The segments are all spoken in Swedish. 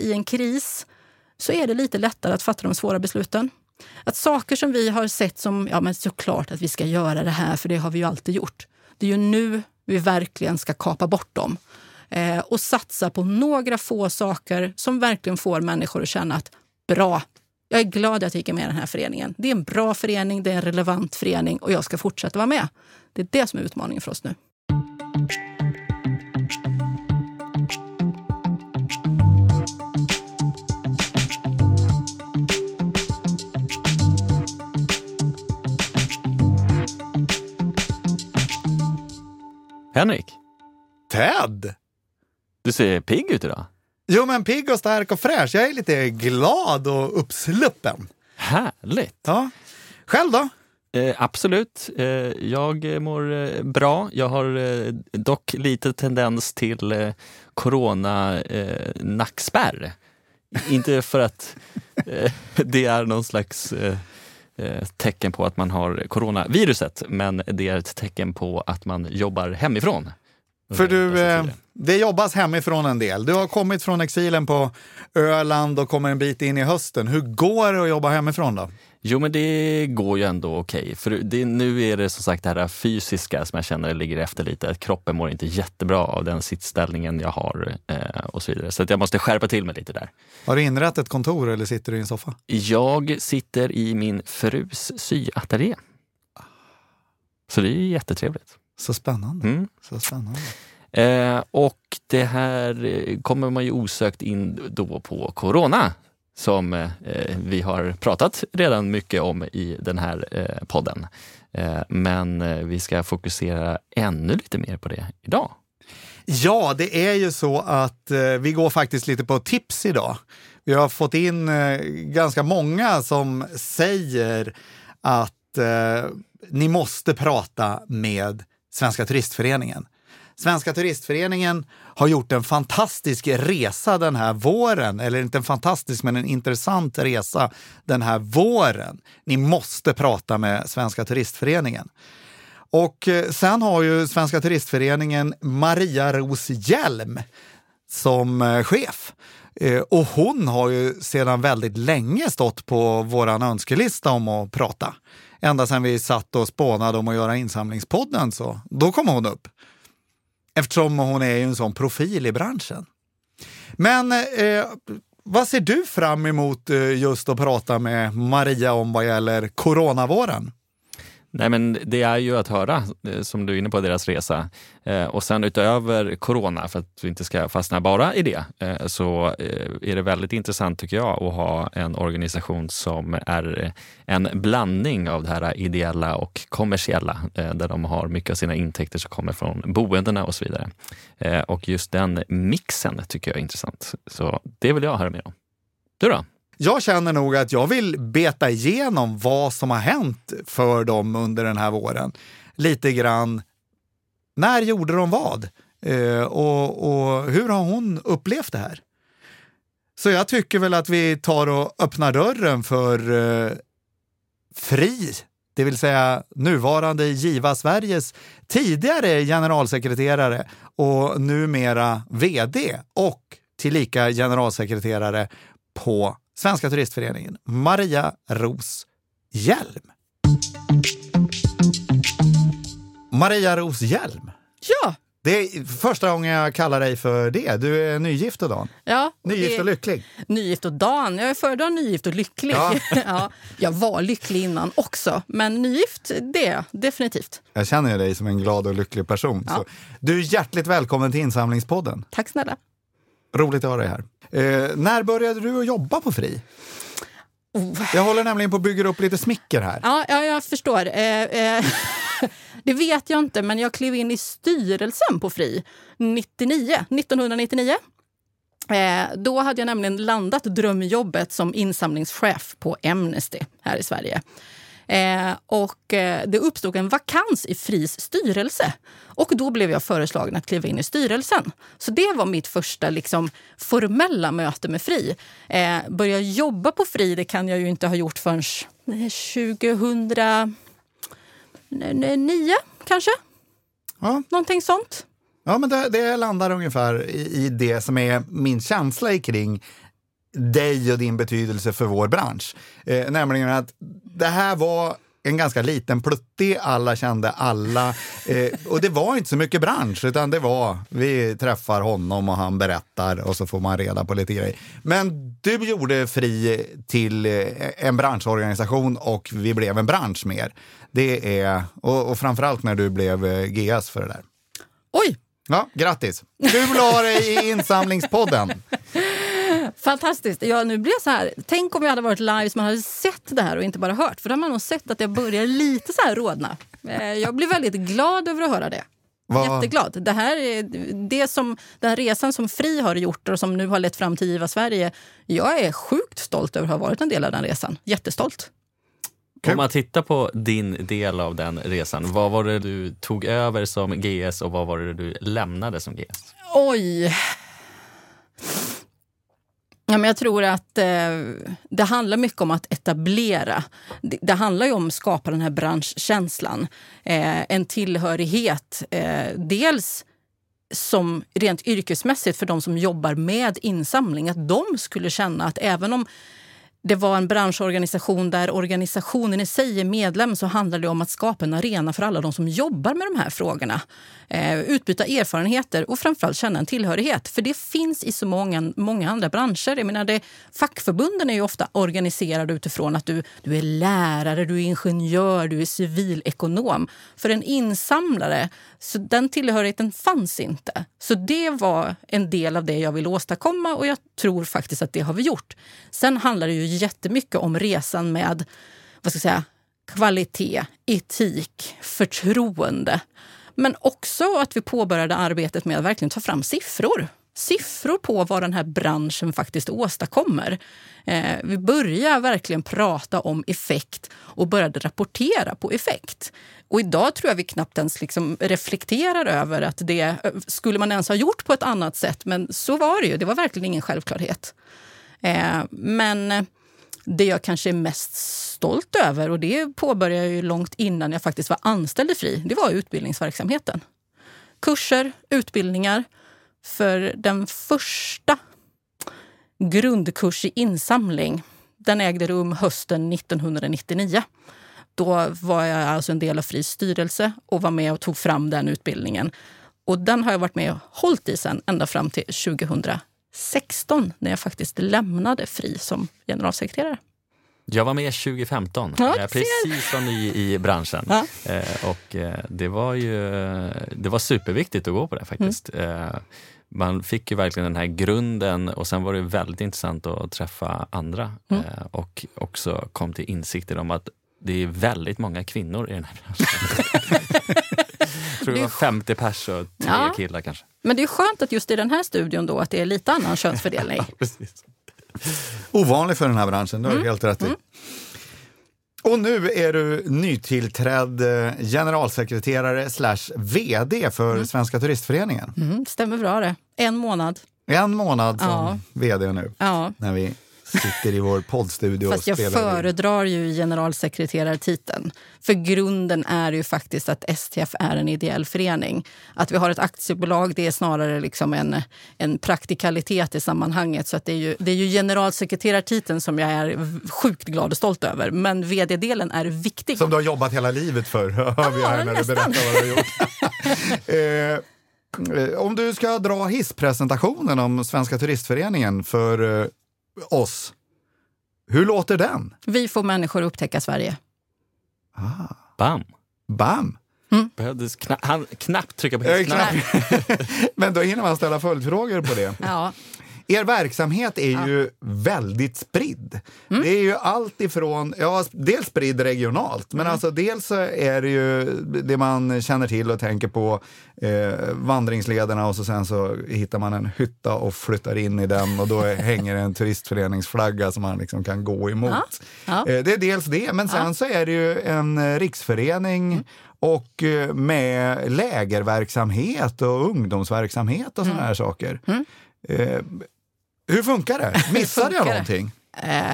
I en kris så är det lite lättare att fatta de svåra besluten. Att saker som vi har sett som, ja men såklart att vi ska göra det här, för det har vi ju alltid gjort. Det är ju nu vi verkligen ska kapa bort dem. Eh, och satsa på några få saker som verkligen får människor att känna att bra, jag är glad att jag gick med i den här föreningen. Det är en bra förening, det är en relevant förening och jag ska fortsätta vara med. Det är det som är utmaningen för oss nu. Henrik, Ted! du ser pigg ut idag. Jo, men pigg och stark och fräsch. Jag är lite glad och uppsluppen. Härligt! Ja. Själv då? Eh, absolut. Eh, jag mår eh, bra. Jag har eh, dock lite tendens till eh, corona eh. Inte för att eh, det är någon slags Eh, tecken på att man har coronaviruset, men det är ett tecken på att man jobbar hemifrån. För du, eh, det jobbas hemifrån en del. Du har kommit från exilen på Öland och kommer en bit in i hösten. Hur går det att jobba hemifrån då? Jo, men det går ju ändå okej. För det, nu är det som sagt det här fysiska som jag känner ligger efter lite. Att kroppen mår inte jättebra av den sittställningen jag har eh, och så vidare. Så att jag måste skärpa till mig lite där. Har du inrett ett kontor eller sitter du i en soffa? Jag sitter i min frus syateljé. Så det är jättetrevligt. Så spännande. Mm. Så spännande. Eh, och det här eh, kommer man ju osökt in då på corona som eh, vi har pratat redan mycket om i den här eh, podden. Eh, men eh, vi ska fokusera ännu lite mer på det idag. Ja, det är ju så att vi går faktiskt lite på tips idag. Vi har fått in ganska många som säger att ni måste prata med Svenska Turistföreningen. Svenska Turistföreningen har gjort en fantastisk resa den här våren, eller inte en fantastisk men en intressant resa den här våren. Ni måste prata med Svenska Turistföreningen. Och eh, sen har ju Svenska Turistföreningen Maria Ros Hjelm som eh, chef. Eh, och hon har ju sedan väldigt länge stått på våran önskelista om att prata. Ända sedan vi satt och spånade om att göra insamlingspodden så då kom hon upp. Eftersom hon är ju en sån profil i branschen. Men eh, vad ser du fram emot eh, just att prata med Maria om vad gäller coronavåren? Nej, men det är ju att höra, eh, som du är inne på, deras resa. Eh, och sen utöver corona, för att vi inte ska fastna bara i det, eh, så är det väldigt intressant tycker jag att ha en organisation som är en blandning av det här ideella och kommersiella, där de har mycket av sina intäkter som kommer från boendena och så vidare. Och just den mixen tycker jag är intressant. Så det vill jag höra mer om. Du då? Jag känner nog att jag vill beta igenom vad som har hänt för dem under den här våren. Lite grann, när gjorde de vad? Eh, och, och hur har hon upplevt det här? Så jag tycker väl att vi tar och öppnar dörren för eh, Fri, det vill säga nuvarande Giva Sveriges tidigare generalsekreterare och numera vd och tillika generalsekreterare på Svenska Turistföreningen, Maria Ros Hjelm. Maria Ros Hjelm. Ja, Det är första gången jag kallar dig för det. Du är nygift och Dan. ja Nygift det- och lycklig. Nygift och Dan. Jag föredrar nygift och lycklig. Ja. Ja. jag var lycklig innan också, men nygift, det är jag definitivt. Jag känner ju dig som en glad och lycklig person. Ja. Du är hjärtligt välkommen till Insamlingspodden. Tack snälla. Roligt att ha dig här. Eh, när började du att jobba på Fri? Oh. Jag håller nämligen på att bygga upp lite smicker här. Ja, ja jag förstår. Eh, eh, det vet jag inte, men jag klev in i styrelsen på Fri 99, 1999. Eh, då hade jag nämligen landat drömjobbet som insamlingschef på Amnesty här i Sverige. Eh, och eh, det uppstod en vakans i Fris styrelse. Och då blev jag föreslagen att kliva in i styrelsen. Så det var mitt första liksom, formella möte med Fri. Eh, börja jobba på Fri det kan jag ju inte ha gjort förrän 2009 kanske. Ja, Någonting sånt. ja men det, det landar ungefär i, i det som är min känsla kring dig och din betydelse för vår bransch. Eh, nämligen att det här var en ganska liten pluttig, alla kände alla. Eh, och det var inte så mycket bransch, utan det var vi träffar honom och han berättar och så får man reda på lite grejer. Men du gjorde Fri till eh, en branschorganisation och vi blev en bransch mer. Det är, och, och framförallt när du blev eh, GS för det där. Oj! Ja, grattis! Kul att ha dig i insamlingspodden. Fantastiskt. Ja, nu blir jag så här. Tänk om jag hade varit live så man hade sett det här och inte bara hört. För då har man nog sett att jag börjar lite så här rodna. Eh, jag blir väldigt glad över att höra det. Vad- Jätteglad. Det här är det som, den här resan som Fri har gjort och som nu har lett fram till IVA Sverige. Jag är sjukt stolt över att ha varit en del av den resan. Jättestolt. Om man tittar på din del av den resan, vad var det du tog över som GS och vad var det du lämnade som GS? Oj. Ja, men jag tror att eh, det handlar mycket om att etablera. Det, det handlar ju om att skapa den här branschkänslan. Eh, en tillhörighet. Eh, dels som rent yrkesmässigt för de som jobbar med insamling. Att de skulle känna att även om det var en branschorganisation där organisationen i sig är medlem så handlar det om att skapa en arena för alla de som jobbar med de här frågorna. Eh, utbyta erfarenheter och framförallt känna en tillhörighet. För det finns i så många, många andra branscher. Jag menar det, fackförbunden är ju ofta organiserade utifrån att du, du är lärare, du är ingenjör, du är civilekonom. För en insamlare, så den tillhörigheten fanns inte. Så det var en del av det jag ville åstadkomma och jag tror faktiskt att det har vi gjort. Sen handlar det ju jättemycket om resan med vad ska jag säga, kvalitet, etik, förtroende. Men också att vi påbörjade arbetet med att verkligen ta fram siffror. Siffror på vad den här branschen faktiskt åstadkommer. Eh, vi började verkligen prata om effekt och började rapportera på effekt. Och idag tror jag vi knappt ens liksom reflekterar över att det eh, skulle man ens ha gjort på ett annat sätt. Men så var det ju. Det var verkligen ingen självklarhet. Eh, men det jag kanske är mest stolt över, och det påbörjade jag ju långt innan jag faktiskt var anställd i Fri, det var utbildningsverksamheten. Kurser, utbildningar. För den första grundkurs i insamling, den ägde rum hösten 1999. Då var jag alltså en del av Fris styrelse och var med och tog fram den utbildningen. Och den har jag varit med och hållit i sen ända fram till 2016 när jag faktiskt lämnade Fri som generalsekreterare. Jag var med 2015, Ja, jag är precis så ny i branschen. Ja. Eh, och eh, det var ju det var superviktigt att gå på det faktiskt. Mm. Eh, man fick ju verkligen den här grunden och sen var det väldigt intressant att träffa andra Mm. eh, och också kom till insikter om att det är väldigt många kvinnor i den här branschen. Jag tror det var 50 pers och tre Ja. killar kanske. Men det är skönt att just i den här studion då att det är lite annan könsfördelning. Precis. Ovanlig för den här branschen, det har du helt rätt i. Och nu är du nytillträdd eh, generalsekreterare slash VD för Svenska Turistföreningen. Mm, stämmer bra det. En månad. En månad som Ja. VD nu, Ja. när vi sitter i vår poddstudio Fast och jag spelar in. föredrar ju generalsekreterartiteln. För grunden är ju faktiskt att STF är en ideell förening. Att vi har ett aktiebolag det är snarare liksom en, en praktikalitet i sammanhanget. Så att det, är ju, det är ju generalsekreterartiteln som jag är sjukt glad och stolt över. Men vd-delen är viktig. Som du har jobbat hela livet för, hör vi här när du berättar vad du har gjort. eh, eh, om du ska dra hisspresentationen om Svenska Turistföreningen för eh, oss, hur låter den? Vi får människor att upptäcka Sverige. Bam! Bam! Behövdes kna han knappt trycka på Eh, knappt. Men då hinner man ställa följdfrågor på det. Ja. Er verksamhet är ju väldigt spridd. Mm. Det är ju allt ifrån, ja, dels spridd regionalt, men Mm. alltså dels är det ju det man känner till och tänker på, eh, vandringslederna och så sen så hittar man en hytta och flyttar in i den och då hänger en turistföreningsflagga som man liksom kan gå emot. Ja. Ja. Eh, det är dels det, men sen så är det ju en eh, riksförening Mm. och eh, med lägerverksamhet och ungdomsverksamhet och sådana Mm. här saker. Eh, hur funkar det? Missade jag någonting? Eh,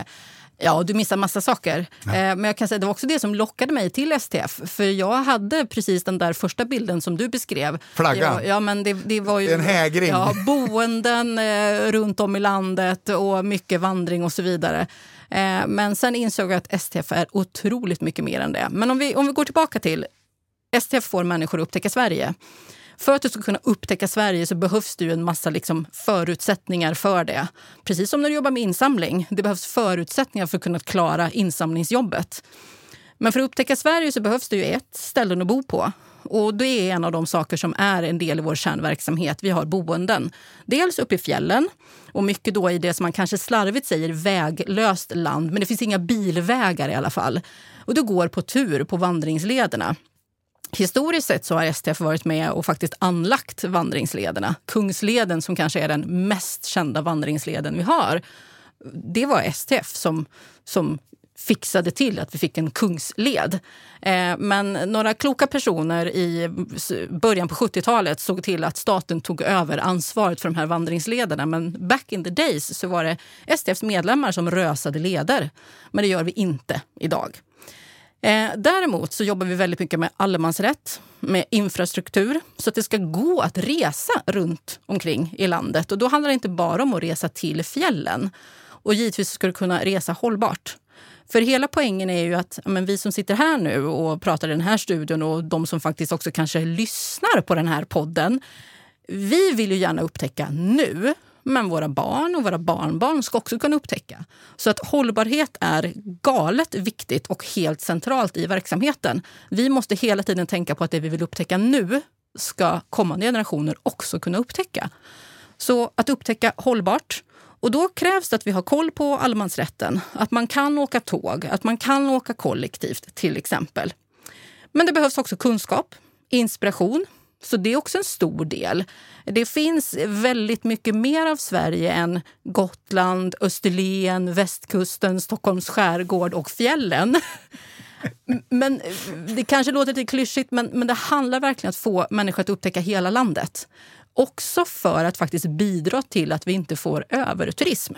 Ja, du missar massa saker. Ja. Eh, men jag kan säga det var också det som lockade mig till STF. För jag hade precis den där första bilden som du beskrev. Flaggan? Ja, ja men det, det var ju... En hägring? Ja, boenden eh, runt om i landet och mycket vandring och så vidare. Eh, men sen insåg jag att STF är otroligt mycket mer än det. Men om vi, om vi går tillbaka till STF får människor att upptäcka Sverige. För att du ska kunna upptäcka Sverige så behövs det ju en massa liksom förutsättningar för det. Precis som när du jobbar med insamling. Det behövs förutsättningar för att kunna klara insamlingsjobbet. Men för att upptäcka Sverige så behövs det ju ett ställe att bo på. Och det är en av de saker som är en del i vår kärnverksamhet. Vi har boenden. Dels uppe i fjällen och mycket då i det som man kanske slarvigt säger väglöst land. Men det finns inga bilvägar i alla fall. Och du går på tur på vandringslederna. Historiskt sett så har STF varit med och faktiskt anlagt vandringslederna. Kungsleden, som kanske är den mest kända vandringsleden vi har, det var STF som, som fixade till att vi fick en kungsled. Eh, men några kloka personer i början på 70-talet såg till att staten tog över ansvaret för de här vandringslederna. Men back in the days så var det STFs medlemmar som rösade leder. Men det gör vi inte idag. Eh, däremot så jobbar vi väldigt mycket med allemansrätt, med infrastruktur, så att det ska gå att resa runt omkring i landet. Och då handlar det inte bara om att resa till fjällen. Och givetvis ska du kunna resa hållbart. För hela poängen är ju att men vi som sitter här nu och pratar i den här studion och de som faktiskt också kanske lyssnar på den här podden. Vi vill ju gärna upptäcka nu men våra barn och våra barnbarn ska också kunna upptäcka. Så att hållbarhet är galet viktigt och helt centralt i verksamheten. Vi måste hela tiden tänka på att det vi vill upptäcka nu ska kommande generationer också kunna upptäcka. Så att upptäcka hållbart. Och då krävs det att vi har koll på allemansrätten. Att man kan åka tåg, att man kan åka kollektivt till exempel. Men det behövs också kunskap, inspiration, så det är också en stor del. Det finns väldigt mycket mer av Sverige än Gotland, Österlen, västkusten, Stockholms skärgård och fjällen. Men Det kanske låter lite klyschigt, men, men det handlar verkligen om att få människor att upptäcka hela landet. Också för att faktiskt bidra till att vi inte får överturism.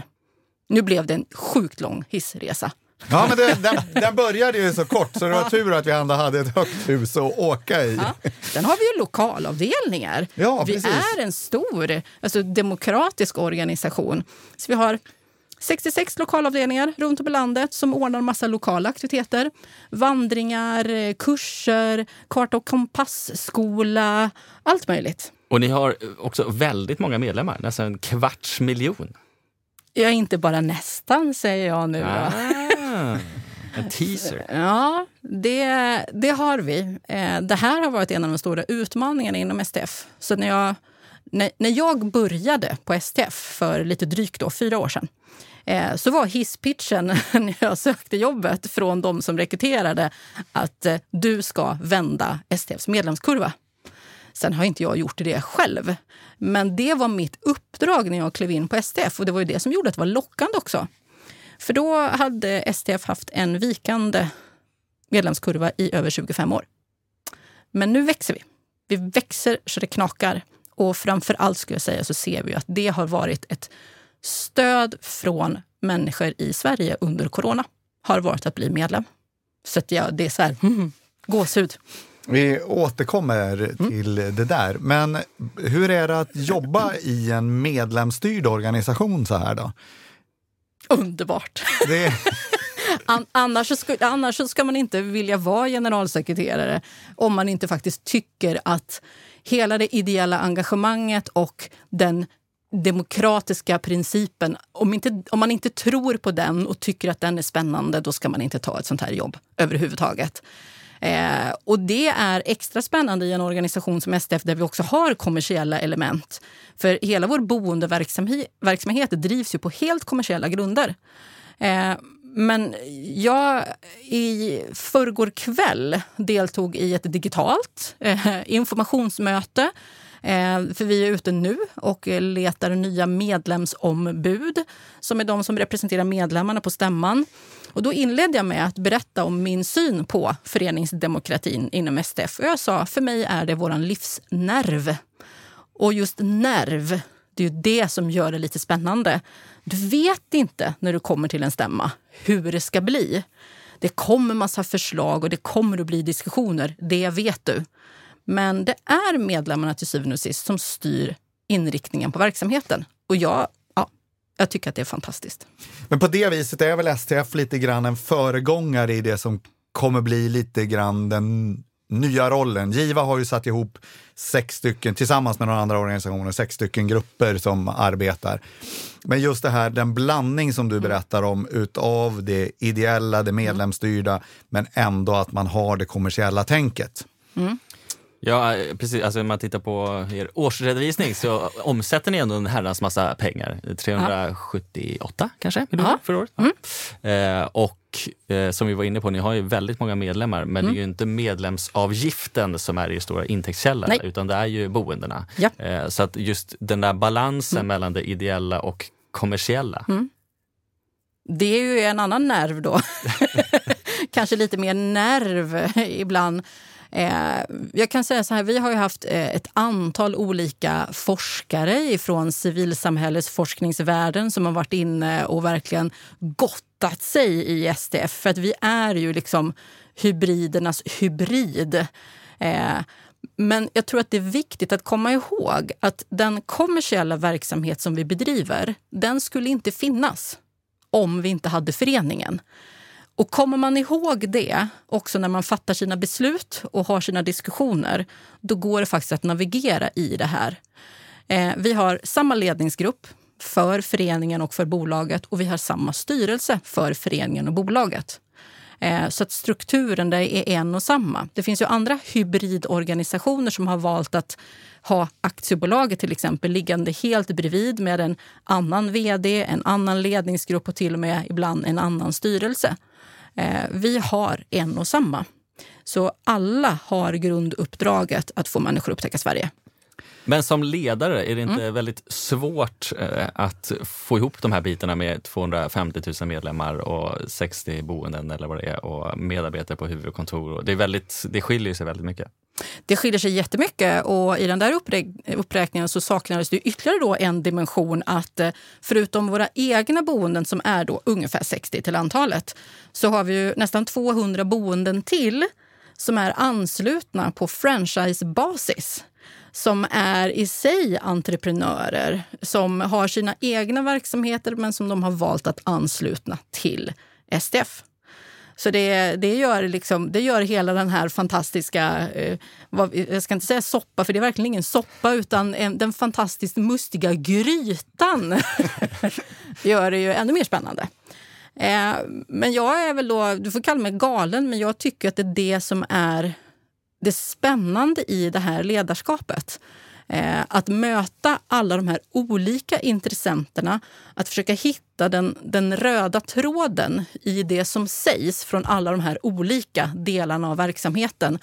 Nu blev det en sjukt lång hissresa. Ja, men det, den, den, började ju så kort så det var tur att vi ändå hade ett högt hus att åka i. Ja. Sen har vi ju lokalavdelningar. Ja, vi är en stor alltså, demokratisk organisation. Så vi har 66 lokalavdelningar runt om i landet som ordnar massa lokala aktiviteter. Vandringar, kurser, karta och kompassskola, allt möjligt. Och ni har också väldigt många medlemmar, nästan en kvarts miljon. Ja, inte bara nästan, säger jag nu. Ah. En teaser. Ja, det, det har vi. Eh, det här har varit en av de stora utmaningarna inom STF. Så när jag, när, när jag började på STF för lite drygt då, fyra år sedan eh, så var hisspitchen när jag sökte jobbet från de som rekryterade att eh, du ska vända STFs medlemskurva. Sen har inte jag gjort det själv. Men det var mitt uppdrag när jag klev in på STF och det var ju det som gjorde att det var lockande också. För då hade STF haft en vikande medlemskurva i över 25 år. Men nu växer vi. Vi växer så det knakar. Och framför allt skulle jag säga så ser vi att det har varit ett stöd från människor i Sverige under corona. Har varit att bli medlem. Så att jag, det är så här, mm, gåshud. Vi återkommer mm. till det där. Men hur är det att jobba i en medlemsstyrd organisation så här då? Underbart! Det... annars, ska, annars ska man inte vilja vara generalsekreterare om man inte faktiskt tycker att hela det ideella engagemanget och den demokratiska principen, om, inte, om man inte tror på den och tycker att den är spännande, då ska man inte ta ett sånt här jobb överhuvudtaget. Eh, och det är extra spännande i en organisation som STF där vi också har kommersiella element. För hela vår boendeverksamhet drivs ju på helt kommersiella grunder. Eh, men jag i förrgår kväll deltog i ett digitalt eh, informationsmöte Eh, för vi är ute nu och eh, letar nya medlemsombud som är de som representerar medlemmarna på stämman. Och då inledde jag med att berätta om min syn på föreningsdemokratin inom STF. Och jag sa, för mig är det vår livsnerv. Och just nerv, det är ju det som gör det lite spännande. Du vet inte när du kommer till en stämma hur det ska bli. Det kommer massa förslag och det kommer att bli diskussioner, det vet du. Men det är medlemmarna till syvende och sist som styr inriktningen på verksamheten. Och jag, ja, jag tycker att det är fantastiskt. Men på det viset är väl STF lite grann en föregångare i det som kommer bli lite grann den nya rollen. Giva har ju satt ihop sex stycken, tillsammans med några andra organisationer, sex stycken grupper som arbetar. Men just det här, den blandning som du berättar om utav det ideella, det medlemsstyrda, men ändå att man har det kommersiella tänket. Mm. Ja, precis. Alltså, om man tittar på er årsredovisning så omsätter ni ändå en herrans massa pengar. 378 ja. kanske miljoner förra året. Mm. Eh, och eh, som vi var inne på, ni har ju väldigt många medlemmar, men mm. det är mm. ju inte medlemsavgiften som är er stora intäktskälla, Nej. utan det är ju boendena. Ja. Eh, så att just den där balansen mm. mellan det ideella och kommersiella. Mm. Det är ju en annan nerv då. Kanske lite mer nerv ibland. Eh, jag kan säga så här, vi har ju haft eh, ett antal olika forskare från civilsamhällesforskningsvärlden som har varit inne och verkligen gottat sig i STF. För att vi är ju liksom hybridernas hybrid. Eh, men jag tror att det är viktigt att komma ihåg att den kommersiella verksamhet som vi bedriver, den skulle inte finnas om vi inte hade föreningen. Och kommer man ihåg det också när man fattar sina beslut och har sina diskussioner, då går det faktiskt att navigera i det här. Eh, vi har samma ledningsgrupp för föreningen och för bolaget och vi har samma styrelse för föreningen och bolaget. Eh, så att strukturen där är en och samma. Det finns ju andra hybridorganisationer som har valt att ha aktiebolaget till exempel liggande helt bredvid med en annan vd, en annan ledningsgrupp och till och med ibland en annan styrelse. Eh, vi har en och samma. Så alla har grunduppdraget att få människor att upptäcka Sverige. Men som ledare, är det inte mm. väldigt svårt eh, att få ihop de här bitarna med 250 000 medlemmar och 60 boenden eller vad det är och medarbetare på huvudkontor? Det, är väldigt, det skiljer sig väldigt mycket. Det skiljer sig jättemycket och i den där uppräkningen så saknades det ytterligare då en dimension att eh, förutom våra egna boenden som är då ungefär 60 till antalet så har vi ju nästan 200 boenden till som är anslutna på franchisebasis som är i sig entreprenörer som har sina egna verksamheter men som de har valt att ansluta till STF. Så det, det, gör liksom, det gör hela den här fantastiska, eh, vad, jag ska inte säga soppa för det är verkligen ingen soppa, utan en, den fantastiskt mustiga grytan gör det ju ännu mer spännande. Eh, men jag är väl då, du får kalla mig galen, men jag tycker att det är det som är det spännande i det här ledarskapet. Eh, att möta alla de här olika intressenterna, att försöka hitta den, den röda tråden i det som sägs från alla de här olika delarna av verksamheten.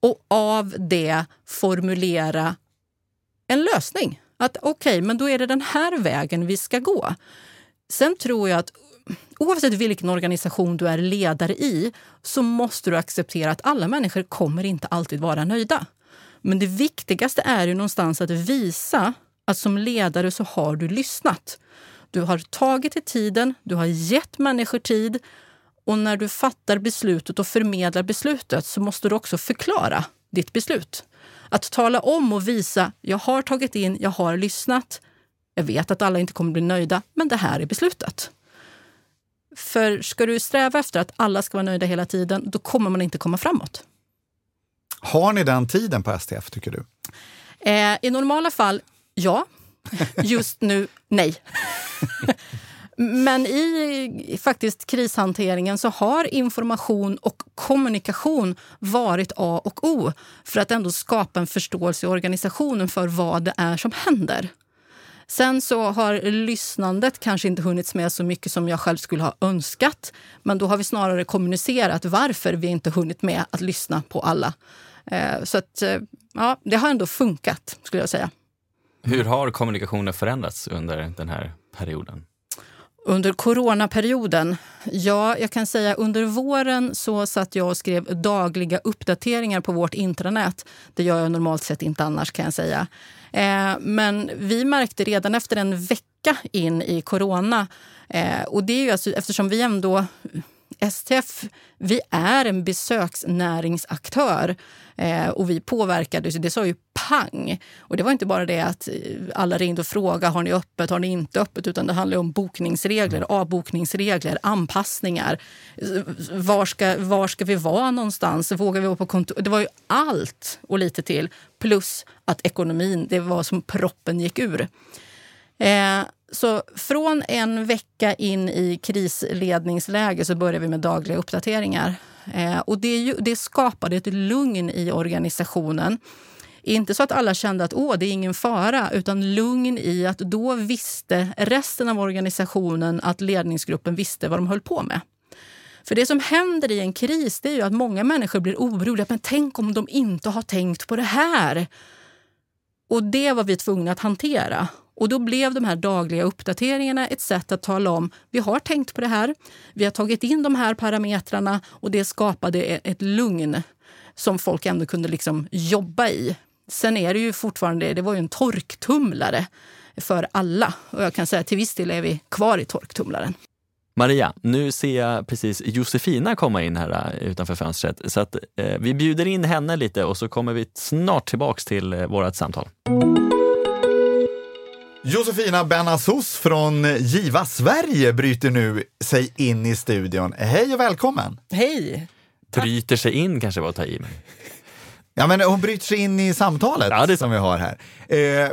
Och av det formulera en lösning. Att okej, okay, men då är det den här vägen vi ska gå. Sen tror jag att oavsett vilken organisation du är ledare i så måste du acceptera att alla människor kommer inte alltid vara nöjda. Men det viktigaste är ju någonstans att visa att som ledare så har du lyssnat. Du har tagit dig tiden, du har gett människor tid och när du fattar beslutet och förmedlar beslutet så måste du också förklara ditt beslut. Att tala om och visa, jag har tagit in, jag har lyssnat. Jag vet att alla inte kommer bli nöjda, men det här är beslutet. För ska du sträva efter att alla ska vara nöjda hela tiden, då kommer man inte komma framåt. Har ni den tiden på STF, tycker du? Eh, I normala fall, ja. Just nu, nej. Men i faktiskt krishanteringen så har information och kommunikation varit A och O för att ändå skapa en förståelse i organisationen för vad det är som händer. Sen så har lyssnandet kanske inte hunnits med så mycket som jag själv skulle ha önskat. Men då har vi snarare kommunicerat varför vi inte hunnit med att lyssna på alla. Eh, så att, eh, ja, det har ändå funkat, skulle jag säga. Hur har kommunikationen förändrats under den här perioden? Under coronaperioden? Ja, jag kan säga under våren så satt jag och skrev dagliga uppdateringar på vårt intranät. Det gör jag normalt sett inte annars kan jag säga. Eh, men vi märkte redan efter en vecka vecka in i corona. Eh, och det är ju alltså, eftersom vi ändå STF, vi är en besöksnäringsaktör eh, och vi påverkades. Det sa ju pang. Och det var inte bara det att eh, alla ringde och frågade har ni öppet, har ni inte öppet, utan det handlar om bokningsregler, avbokningsregler, anpassningar. Var ska, var ska vi vara någonstans? Vågar vi vara på kontor? Det var ju allt och lite till. Plus att ekonomin, det var som proppen gick ur. Eh, så från en vecka in i krisledningsläge så började vi med dagliga uppdateringar. Eh, och det, ju, det, skapade ett lugn i organisationen. Inte så att alla kände att Åh, det är ingen fara, utan lugn i att då visste resten av organisationen att ledningsgruppen visste vad de höll på med. För det som händer i en kris det är ju att många människor blir oroliga. Men tänk om de inte har tänkt på det här? Och det var vi tvungna att hantera. Och då blev de här dagliga uppdateringarna ett sätt att tala om vi har tänkt på det här, vi har tagit in de här parametrarna och det skapade e-, ett lugn som folk ändå kunde liksom jobba i. Sen är det ju fortfarande, det var ju en torktumlare för alla. Och jag kan säga till viss del är vi kvar i torktumlaren. Maria, nu ser jag precis Josefina komma in här eh, utanför fönstret. Så att, eh, vi bjuder in henne lite och så kommer vi snart tillbaks till eh, vårt samtal. Josefina Benasos från Giva Sverige bryter nu sig in i studion. Hej och välkommen! Hej! Bryter sig in kanske var att ta i. Men... Ja, men hon bryter sig in i samtalet ja, som vi har här. Eh,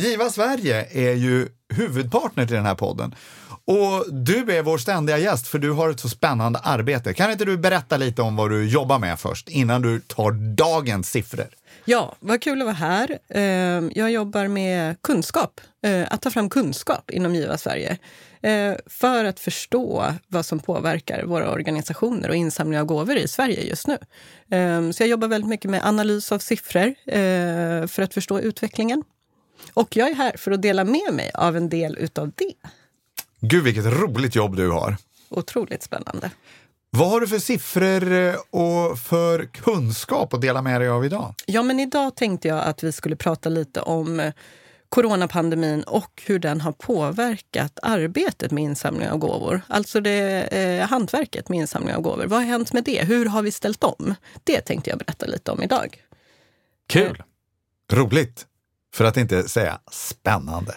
Giva Sverige är ju huvudpartner till den här podden. Och du är vår ständiga gäst för du har ett så spännande arbete. Kan inte du berätta lite om vad du jobbar med först innan du tar dagens siffror? Ja, vad kul att vara här. Ehm, jag jobbar med kunskap, eh, att ta fram kunskap inom Giva Sverige eh, för att förstå vad som påverkar våra organisationer och insamling av gåvor i Sverige just nu. Ehm, så jag jobbar väldigt mycket med analys av siffror eh, för att förstå utvecklingen. Och jag är här för att dela med mig av en del utav det. Gud, vilket roligt jobb du har! Otroligt spännande. Vad har du för siffror eh, och för kunskap att dela med dig av idag? Ja, men idag tänkte jag att vi skulle prata lite om eh, coronapandemin och hur den har påverkat arbetet med insamling av gåvor. Alltså det, eh, hantverket med insamling av gåvor. Vad har hänt med det? Hur har vi ställt om? Det tänkte jag berätta lite om idag. Kul! Roligt! För att inte säga spännande.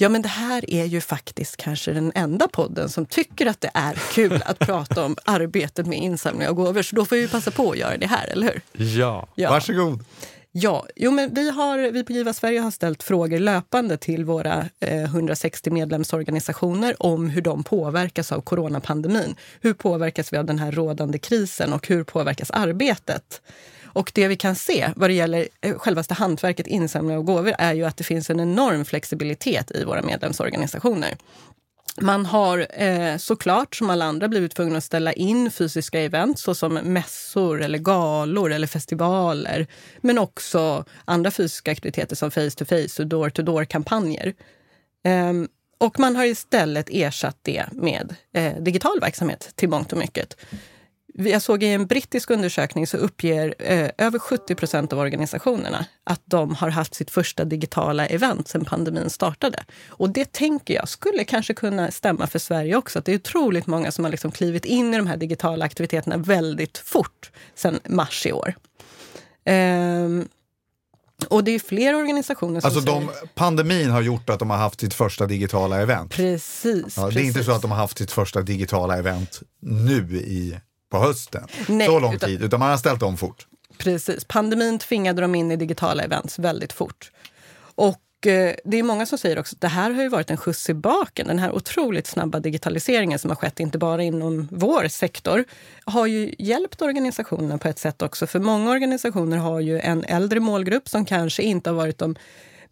Ja, men det här är ju faktiskt kanske den enda podden som tycker att det är kul att prata om arbetet med insamling av gåvor. Så då får vi passa på att göra det här, eller hur? Ja. ja. Varsågod. Ja, jo, men vi, har, vi på Giva Sverige har ställt frågor löpande till våra eh, 160 medlemsorganisationer om hur de påverkas av coronapandemin. Hur påverkas vi av den här rådande krisen och hur påverkas arbetet? Och det vi kan se vad det gäller eh, självaste hantverket insamling av gåvor är ju att det finns en enorm flexibilitet i våra medlemsorganisationer. Man har eh, såklart, som alla andra, blivit tvungna att ställa in fysiska event såsom mässor, eller galor eller festivaler. Men också andra fysiska aktiviteter som face-to-face och door-to-door-kampanjer. Eh, och man har istället ersatt det med eh, digital verksamhet till mångt och mycket. Jag såg i en brittisk undersökning så uppger eh, över 70 procent av organisationerna att de har haft sitt första digitala event sedan pandemin startade. Och det tänker jag skulle kanske kunna stämma för Sverige också. Att det är otroligt många som har liksom klivit in i de här digitala aktiviteterna väldigt fort sedan mars i år. Um, och det är fler organisationer som alltså säger... de, Pandemin har gjort att de har haft sitt första digitala event. Precis. Ja, det är precis. inte så att de har haft sitt första digitala event nu i på hösten. Nej, så lång utan, tid, utan man har ställt om fort. Precis. Pandemin tvingade dem in i digitala events väldigt fort. Och eh, det är många som säger också att det här har ju varit en skjuts i baken. Den här otroligt snabba digitaliseringen som har skett, inte bara inom vår sektor, har ju hjälpt organisationerna på ett sätt också. För många organisationer har ju en äldre målgrupp som kanske inte har varit de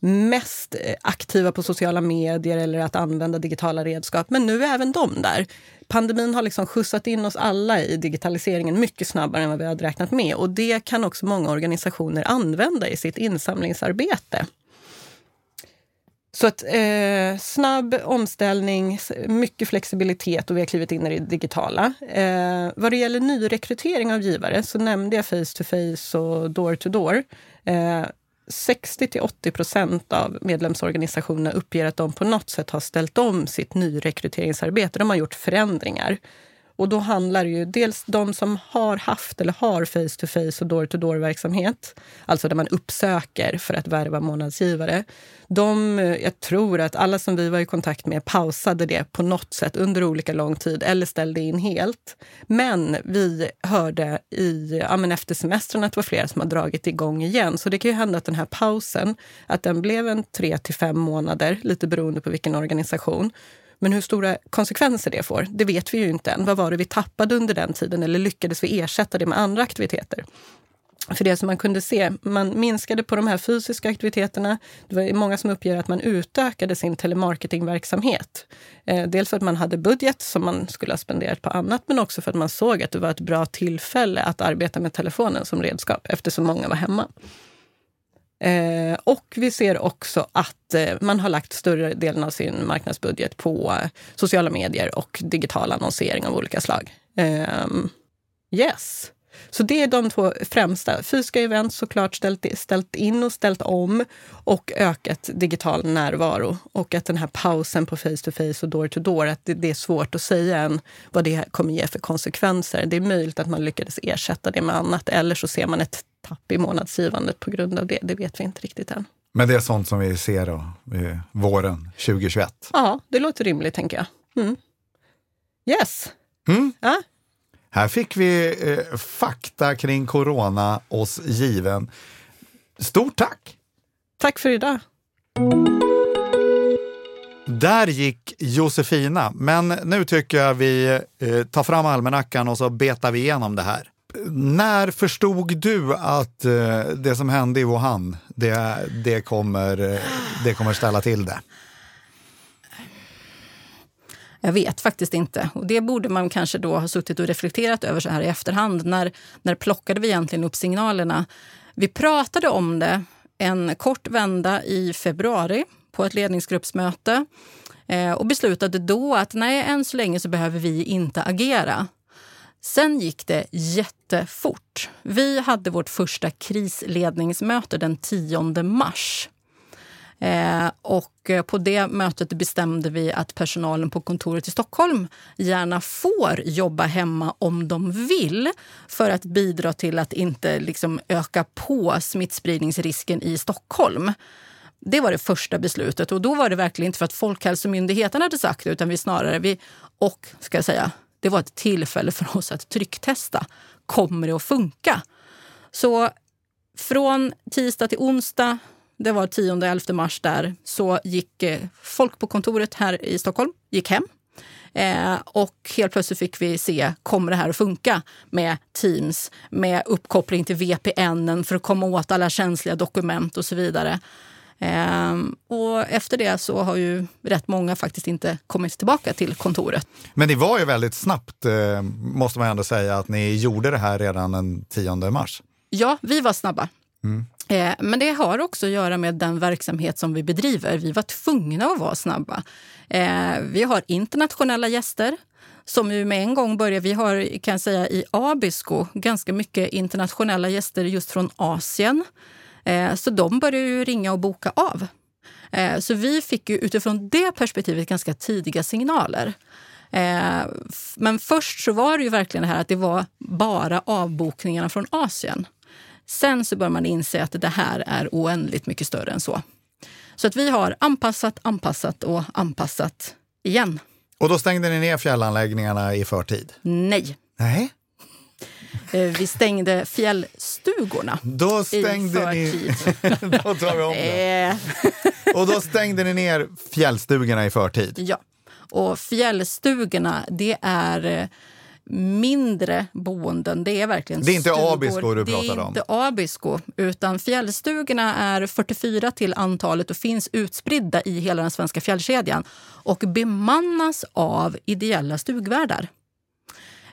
mest eh, aktiva på sociala medier eller att använda digitala redskap. Men nu är även de där. Pandemin har liksom skjutsat in oss alla i digitaliseringen mycket snabbare än vad vi hade räknat med. Och det kan också många organisationer använda i sitt insamlingsarbete. Så att eh, snabb omställning, mycket flexibilitet och vi har klivit in i det digitala. Eh, vad det gäller nyrekrytering av givare så nämnde jag face to face och door to door. Eh, 60 till 80 procent av medlemsorganisationerna uppger att de på något sätt har ställt om sitt nyrekryteringsarbete. De har gjort förändringar. Och då handlar det ju dels de som har haft eller har face-to-face och door-to-door-verksamhet, alltså där man uppsöker för att värva månadsgivare. De, eh, jag tror att alla som vi var i kontakt med pausade det på något sätt under olika lång tid eller ställde in helt. Men vi hörde i, ja, men efter semestern att det var flera som har dragit igång igen. Så det kan ju hända att den här pausen, att den blev en tre till fem månader, lite beroende på vilken organisation. Men hur stora konsekvenser det får, det vet vi ju inte än. Vad var det vi tappade under den tiden eller lyckades vi ersätta det med andra aktiviteter? För det som man kunde se, man minskade på de här fysiska aktiviteterna. Det var många som uppger att man utökade sin telemarketingverksamhet. Eh, dels för att man hade budget som man skulle ha spenderat på annat, men också för att man såg att det var ett bra tillfälle att arbeta med telefonen som redskap eftersom många var hemma. Eh, och vi ser också att eh, man har lagt större delen av sin marknadsbudget på eh, sociala medier och digital annonsering av olika slag. Ehm, yes. Så det är de två främsta. Fysiska event såklart ställt, ställt in och ställt om och ökat digital närvaro. Och att den här pausen på face to face och door to door, att det, det, är svårt att säga än vad det kommer ge för konsekvenser. Det är möjligt att man lyckades ersätta det med annat eller så ser man ett tapp i månadsgivandet på grund av det. Det vet vi inte riktigt än. Men det är sånt som vi ser då, våren 2021? Ja, det låter rimligt tänker jag. Mm. Yes. Mm. Ja. Här fick vi eh, fakta kring corona oss given. Stort tack! Tack för idag! Där gick Josefina, men nu tycker jag vi eh, tar fram almanackan och så betar vi igenom det här. När förstod du att eh, det som hände i Wuhan, det, det, kommer, eh, det kommer ställa till det? Jag vet faktiskt inte. Och det borde man kanske då ha suttit och reflekterat över så här i efterhand. När, när plockade vi egentligen upp signalerna? Vi pratade om det en kort vända i februari på ett ledningsgruppsmöte eh, och beslutade då att nej, än så länge så behöver vi inte agera. Sen gick det jättefort. Vi hade vårt första krisledningsmöte den 10 mars. Eh, och eh, på det mötet bestämde vi att personalen på kontoret i Stockholm gärna får jobba hemma om de vill för att bidra till att inte liksom öka på smittspridningsrisken i Stockholm. Det var det första beslutet och då var det verkligen inte för att Folkhälsomyndigheten hade sagt det utan vi snarare, vi, och ska jag säga, det var ett tillfälle för oss att trycktesta. Kommer det att funka? Så från tisdag till onsdag, det var 10-11 mars där, så gick eh, folk på kontoret här i Stockholm gick hem. Eh, och helt plötsligt fick vi se, kommer det här att funka med Teams, med uppkoppling till VPN för att komma åt alla känsliga dokument och så vidare. Ehm, och efter det så har ju rätt många faktiskt inte kommit tillbaka till kontoret. Men det var ju väldigt snabbt, eh, måste man ändå säga, att ni gjorde det här redan den 10 mars. Ja, vi var snabba. Mm. Eh, men det har också att göra med den verksamhet som vi bedriver. Vi var tvungna att vara snabba. Eh, vi har internationella gäster som ju med en gång börjar... Vi har kan säga, i Abisko ganska mycket internationella gäster just från Asien. Eh, så de började ju ringa och boka av. Eh, så vi fick ju utifrån det perspektivet ganska tidiga signaler. Eh, men först så var det ju verkligen det här att det var bara avbokningarna från Asien. Sen så bör man inse att det här är oändligt mycket större än så. Så att vi har anpassat, anpassat och anpassat igen. Och då stängde ni ner fjällanläggningarna i förtid? Nej. Nej. Vi stängde fjällstugorna då stängde i ni... då tar vi om det. Eh. Och då stängde ni ner fjällstugorna i förtid? Ja. Och fjällstugorna, det är eh, mindre boenden. Det är verkligen Det är inte stugor. Abisko du pratar om? Det är inte Abisko, utan fjällstugorna är 44 till antalet och finns utspridda i hela den svenska fjällkedjan och bemannas av ideella stugvärdar.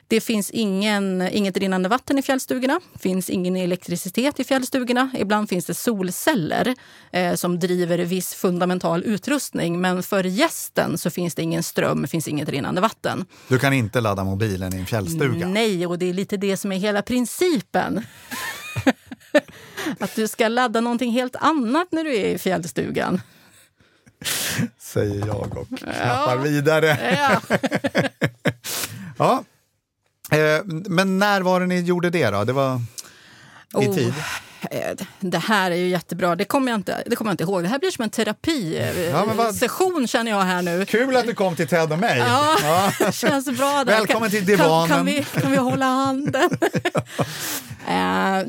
Det finns ingen, inget rinnande vatten i fjällstugorna, finns ingen elektricitet i fjällstugorna. Ibland finns det solceller eh, som driver viss fundamental utrustning. Men för gästen så finns det ingen ström, finns inget rinnande vatten. Du kan inte ladda mobilen i en fjällstuga? Nej, och det är lite det som är hela principen. att du ska ladda någonting helt annat när du är i fjällstugan. Säger jag och knappar vidare. Ja. Ja. Eh, men när var det ni gjorde det då? Det var i Oh. tid? Eh, Det här är ju jättebra. Det kommer jag inte, det kommer jag inte ihåg. Det här blir som en terapisession Ja, vad- session känner jag här nu. Kul att du kom till Ted och mig. Ja, det känns bra. Där. Välkommen till Kan, divanen. kan, vi, kan vi hålla handen? Eh,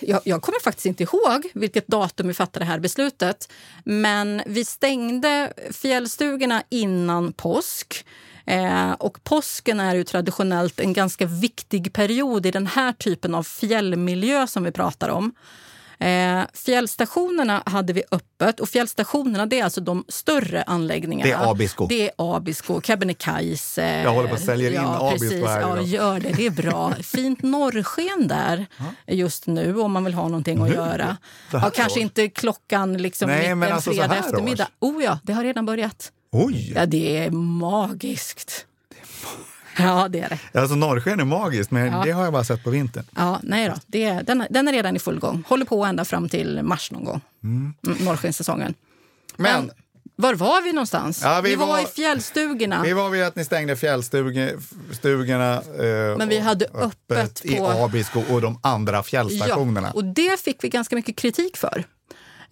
jag, jag kommer faktiskt inte ihåg vilket datum vi fattade det här beslutet. Men vi stängde fjällstugorna innan påsk. Eh, och påsken är ju traditionellt en ganska viktig period i den här typen av fjällmiljö som vi pratar om. Eh, fjällstationerna hade vi öppet och fjällstationerna det är alltså de större anläggningarna. Det är Abisko. Det är Abisko, Kebnekaise. Jag håller på att sälja in ja, Abisko precis. här Ja, gör det. Det är bra. Fint norrsken där just nu om man vill ha någonting att göra. Ja, kanske inte klockan liksom Nej, mitt en alltså så fredag eftermiddag. års. Oh ja, det har redan börjat. Oj! Ja, det är magiskt. Ja, det är det. Alltså norrsken är magiskt, men Ja. det har jag bara sett på vintern. Ja, nej då. Det är, den, den är redan i full gång. Håller på ända fram till mars någon gång. Mm, norrskenssäsongen. Men Var var vi någonstans? Ja, vi vi var, var- i fjällstugorna. vi var vid att ni stängde fjällstugorna eh, Men vi hade öppet i på- Abisko och de andra fjällstationerna. Ja, och det fick vi ganska mycket kritik för.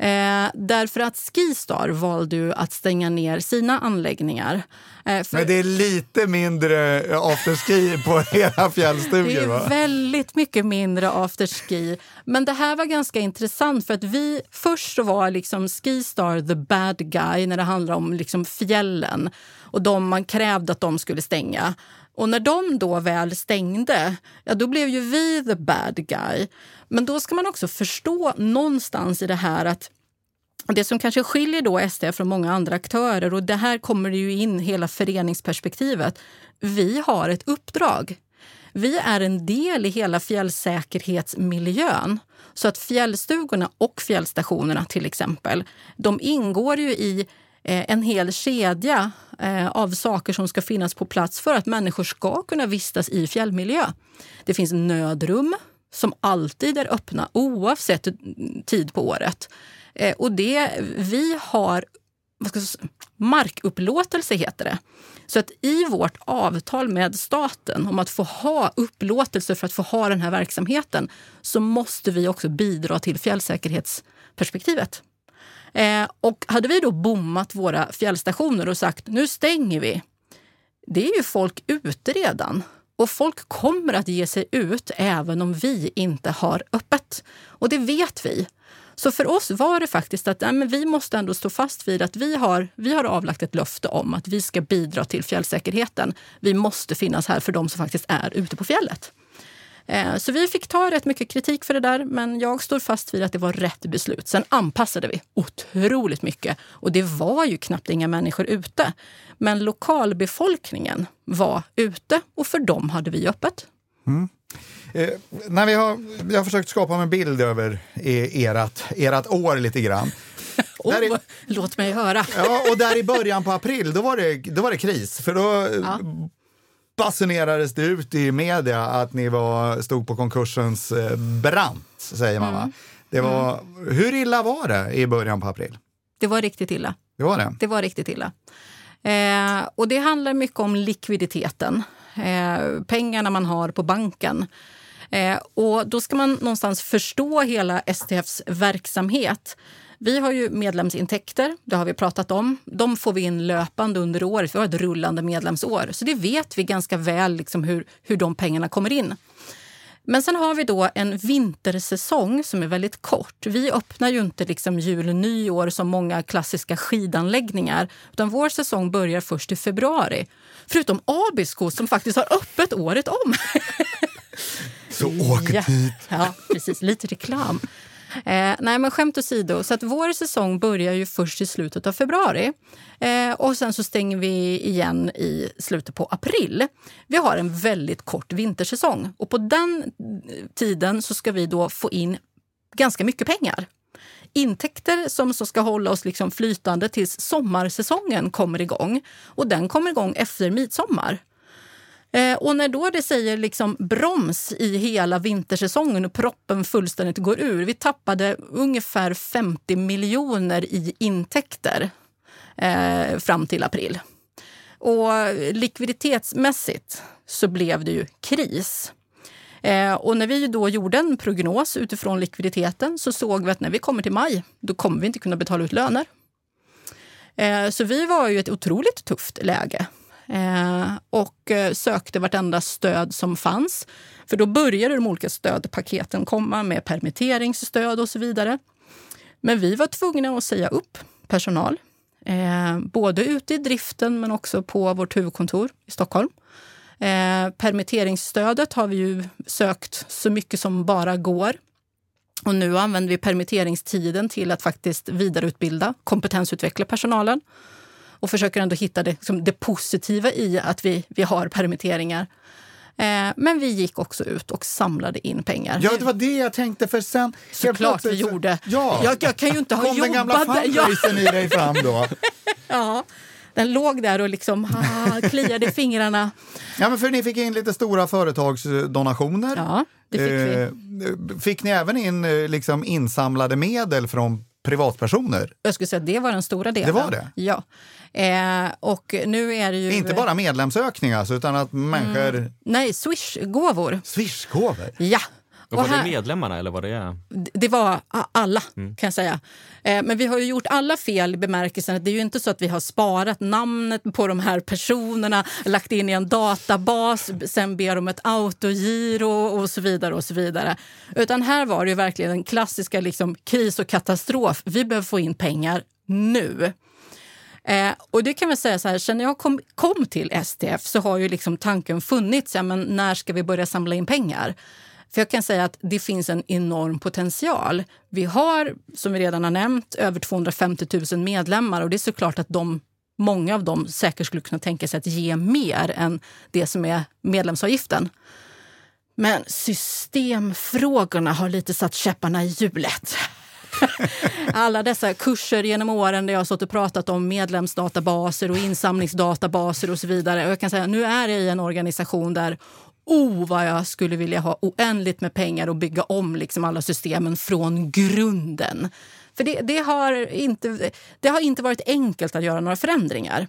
Eh, därför att Skistar valde ju att stänga ner sina anläggningar. Eh, för Men det är lite mindre afterski på era fjällstugor det är va? väldigt mycket mindre afterski. Men det här var ganska intressant för att vi först så var liksom Skistar the bad guy när det handlar om liksom fjällen och de man krävde att de skulle stänga. Och när de då väl stängde, ja då blev ju vi the bad guy. Men då ska man också förstå någonstans i det här att det som kanske skiljer då ST från många andra aktörer, och det här kommer det ju in hela föreningsperspektivet. Vi har ett uppdrag. Vi är en del i hela fjällsäkerhetsmiljön. Så att fjällstugorna och fjällstationerna till exempel, de ingår ju i Eh, en hel kedja eh, av saker som ska finnas på plats för att människor ska kunna vistas i fjällmiljö. Det finns nödrum som alltid är öppna oavsett tid på året. Eh, och det, vi har vad ska jag säga, markupplåtelse, heter det. Så att i vårt avtal med staten om att få ha upplåtelse för att få ha den här verksamheten så måste vi också bidra till fjällsäkerhetsperspektivet. Eh, och hade vi då bommat våra fjällstationer och sagt nu stänger vi, det är ju folk ute redan. Och folk kommer att ge sig ut även om vi inte har öppet. Och det vet vi. Så för oss var det faktiskt att nej, men vi måste ändå stå fast vid att vi har, vi har avlagt ett löfte om att vi ska bidra till fjällsäkerheten. Vi måste finnas här för de som faktiskt är ute på fjället. Eh, Så vi fick ta rätt mycket kritik för det där, men jag står fast vid att det var rätt beslut. Sen anpassade vi otroligt mycket och det var ju knappt inga människor ute. Men lokalbefolkningen var ute och för dem hade vi öppet. Eh, när vi har, jag har försökt skapa en bild över e- erat, erat år lite grann. Oh, är- Låt mig höra. Ja, och där i början på april, då var det, då var det kris. För då Ja. Basunerades det ut i media att ni var, stod på konkursens eh, brant, säger man va? Det var, Hur illa var det i början på april? Det var riktigt illa. Det var det? Det var riktigt illa. Eh, och det handlar mycket om likviditeten. Eh, pengarna man har på banken. Eh, och då ska man någonstans förstå hela STFs verksamhet. Vi har ju medlemsintäkter, det har vi pratat om. De får vi in löpande under året. Vi har ett rullande medlemsår. Så det vet vi ganska väl liksom hur, hur de pengarna kommer in. Men sen har vi då en vintersäsong som är väldigt kort. Vi öppnar ju inte liksom jul nyår som många klassiska skidanläggningar. Utan vår säsong börjar först i februari. Förutom Abisko som faktiskt har öppet året om. Så åk Ja. dit! Ja, precis. Lite reklam. Eh, nej, men skämt åsido. Så att vår säsong börjar ju först i slutet av februari. Eh, och sen så stänger vi igen i slutet på april. Vi har en väldigt kort vintersäsong. Och på den eh, tiden så ska vi då få in ganska mycket pengar. Intäkter som så ska hålla oss liksom flytande tills sommarsäsongen kommer igång. Och den kommer igång efter midsommar. Eh, och när då det säger liksom broms i hela vintersäsongen och proppen fullständigt går ur. Vi tappade ungefär 50 miljoner i intäkter eh, fram till april. Och likviditetsmässigt så blev det ju kris. Eh, och när vi då gjorde en prognos utifrån likviditeten så såg vi att när vi kommer till maj, då kommer vi inte kunna betala ut löner. Eh, så vi var ju ett otroligt tufft läge eh, och eh, sökte vartenda stöd som fanns. För då började de olika stödpaketen komma med permitteringsstöd och så vidare. Men vi var tvungna att säga upp personal, eh, både ute i driften men också på vårt huvudkontor i Stockholm. Eh, permitteringsstödet har vi ju sökt så mycket som bara går. Och nu använder vi permitteringstiden till att faktiskt vidareutbilda, kompetensutveckla personalen och försöker ändå hitta det, liksom det positiva i att vi, vi har permitteringar. Eh, men vi gick också ut och samlade in pengar. Ja, det var det jag tänkte. För sen... Såklart vi gjorde. Ja. Jag, jag kan ju inte ha Kom den gamla jobbat där. Ja. fundraisern i dig fram då? ja. Den låg där och liksom ah, kliade i fingrarna. Ja, men för ni fick in lite stora företagsdonationer. Ja, det fick vi. Eh, Fick ni även in eh, liksom insamlade medel från privatpersoner? Jag skulle säga att det var den stora delen. Det var det? Ja. Eh, och nu är det ju... Inte bara medlemsökning alltså, utan att människor... Nej, Swish-gåvor. Swishgåvor? Ja. Och var här- det medlemmarna eller var det... Det var alla, kan jag säga. Eh, Men vi har ju gjort alla fel i bemärkelsen att det är ju inte så att vi har sparat namnet på de här personerna, lagt in i en databas, sen ber om ett autogiro och så vidare. och så vidare. Utan här var det ju verkligen den klassiska liksom, kris och katastrof. Vi behöver få in pengar nu. Eh, och det kan vi säga så här, sen jag kom, kom till STF så har ju liksom tanken funnits, ja, men när ska vi börja samla in pengar? För jag kan säga att det finns en enorm potential. Vi har, som vi redan har nämnt, över 250 000 medlemmar och det är såklart att de, många av dem säkert skulle kunna tänka sig att ge mer än det som är medlemsavgiften. Men systemfrågorna har lite satt käpparna i hjulet. Alla dessa kurser genom åren där jag har stått och pratat om medlemsdatabaser och insamlingsdatabaser och så vidare. Och jag kan säga nu är jag i en organisation där Oh, vad jag skulle vilja ha oändligt med pengar och bygga om liksom alla systemen från grunden. För det, det, har inte, det har inte varit enkelt att göra några förändringar.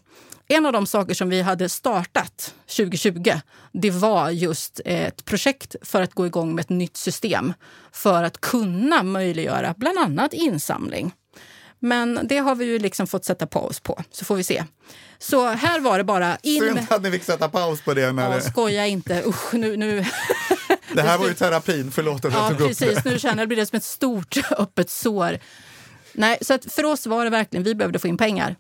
En av de saker som vi hade startat 2020 det var just ett projekt för att gå igång med ett nytt system för att kunna möjliggöra bland annat insamling. Men det har vi ju liksom fått sätta paus på, så får vi se. Så här var det bara in Synd att ni fick sätta paus på det. När Ja, det, skoja inte. Usch, nu, nu. det här var ju terapin, förlåt att jag Ja, tog upp precis. det. Nu känner jag det blir som ett stort öppet sår. Nej, så för oss var det verkligen, vi behövde få in pengar.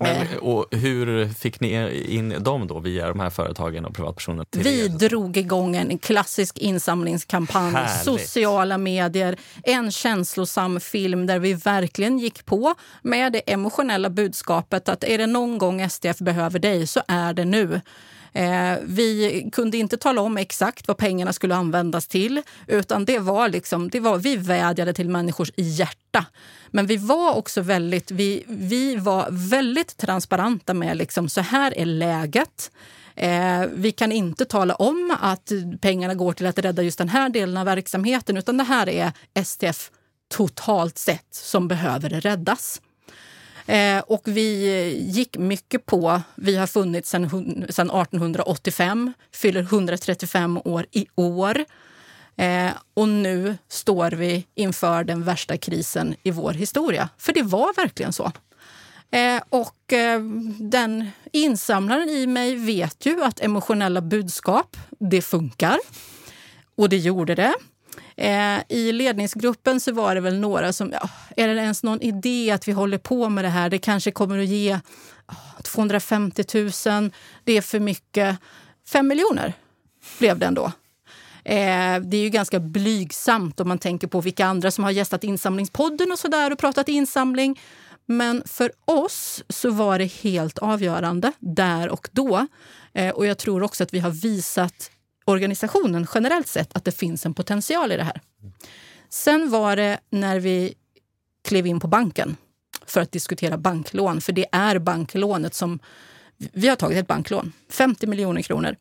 Men, och hur fick ni in dem då via de här företagen och privatpersoner? Vi er? drog igång en klassisk insamlingskampanj, Härligt. sociala medier, en känslosam film där vi verkligen gick på med det emotionella budskapet att är det någon gång STF behöver dig så är det nu. Eh, vi kunde inte tala om exakt vad pengarna skulle användas till utan det var liksom, det var, vi vädjade till människors hjärta. Men vi var också väldigt, vi, vi var väldigt transparenta med liksom, så här är läget. Eh, vi kan inte tala om att pengarna går till att rädda just den här delen av verksamheten utan det här är STF totalt sett som behöver räddas. Eh, och vi gick mycket på, vi har funnits sedan 1885, fyller 135 år i år. Eh, och nu står vi inför den värsta krisen i vår historia. För det var verkligen så. Eh, och eh, den insamlaren i mig vet ju att emotionella budskap, det funkar. Och det gjorde det. Eh, I ledningsgruppen så var det väl några som... Ja, är det ens någon idé att vi håller på med det här? Det kanske kommer att ge ah, 250 000. Det är för mycket. 5 miljoner blev det ändå. Eh, det är ju ganska blygsamt om man tänker på vilka andra som har gästat insamlingspodden och så där och pratat insamling. Men för oss så var det helt avgörande där och då. Eh, och jag tror också att vi har visat organisationen generellt sett att det finns en potential i det här. Sen var det när vi klev in på banken för att diskutera banklån, för det är banklånet som... Vi har tagit ett banklån, 50 miljoner kronor.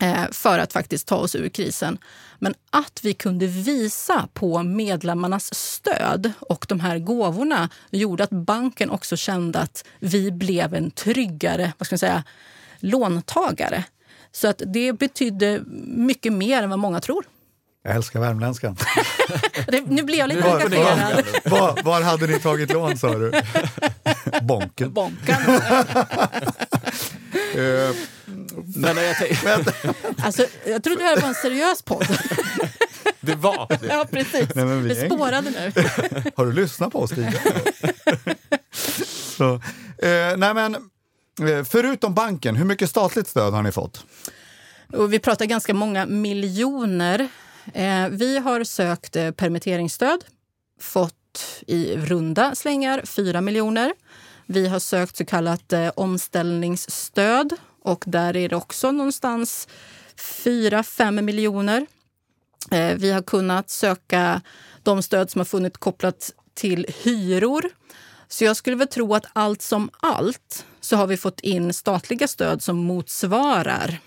Eh, för att faktiskt ta oss ur krisen. Men att vi kunde visa på medlemmarnas stöd och de här gåvorna gjorde att banken också kände att vi blev en tryggare vad ska man säga, låntagare. Så att det betydde mycket mer än vad många tror. Jag älskar värmländskan. Det, nu blir jag lite Var, engagerad. var, var, var hade ni tagit lån sa du? Bonken. Bonkan. Eh, Men jag, Alltså, jag trodde det här var en seriös podd. det var det. Ja, precis. Nej, men vi det är- spårade nu. har du lyssnat på oss tidigare? Så, eh, nej men, Eh, förutom banken, hur mycket statligt stöd har ni fått? Och vi pratar ganska många miljoner. Eh, vi har sökt eh, permitteringsstöd, fått i runda slängar 4 miljoner. Vi har sökt så kallat omställningsstöd och där är det också någonstans 4-5 miljoner. Vi har kunnat söka de stöd som har funnits kopplat till hyror. Så jag skulle väl tro att allt som allt så har vi fått in statliga stöd som motsvarar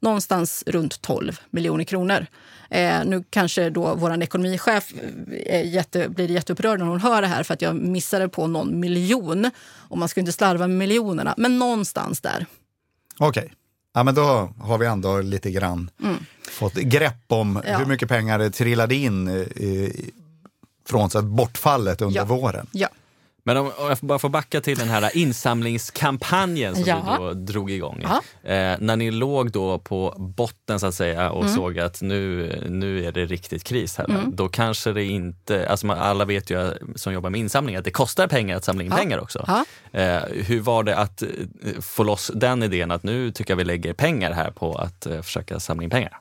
någonstans runt 12 miljoner kronor. Eh, nu kanske då vår ekonomichef är jätte, blir jätteupprörd när hon hör det här för att jag missade på någon miljon. Och man ska inte slarva med miljonerna, men någonstans där. Okej, ja, men då har vi ändå lite grann fått grepp om Mm. Ja. hur mycket pengar det trillade in eh, från bortfallet under Ja. våren. Ja. Men om, om jag bara får backa till den här insamlingskampanjen som Ja. du då drog igång. Ja. Eh, när ni låg då på botten så att säga och Mm. såg att nu, nu är det riktigt kris här. Mm. Då kanske det inte, alltså man, alla vet ju eh, som jobbar med insamling att det kostar pengar att samla in Ja. pengar också. Eh, hur var det att eh, få loss den idén att nu tycker jag vi lägger pengar här på att eh, försöka samla in pengar?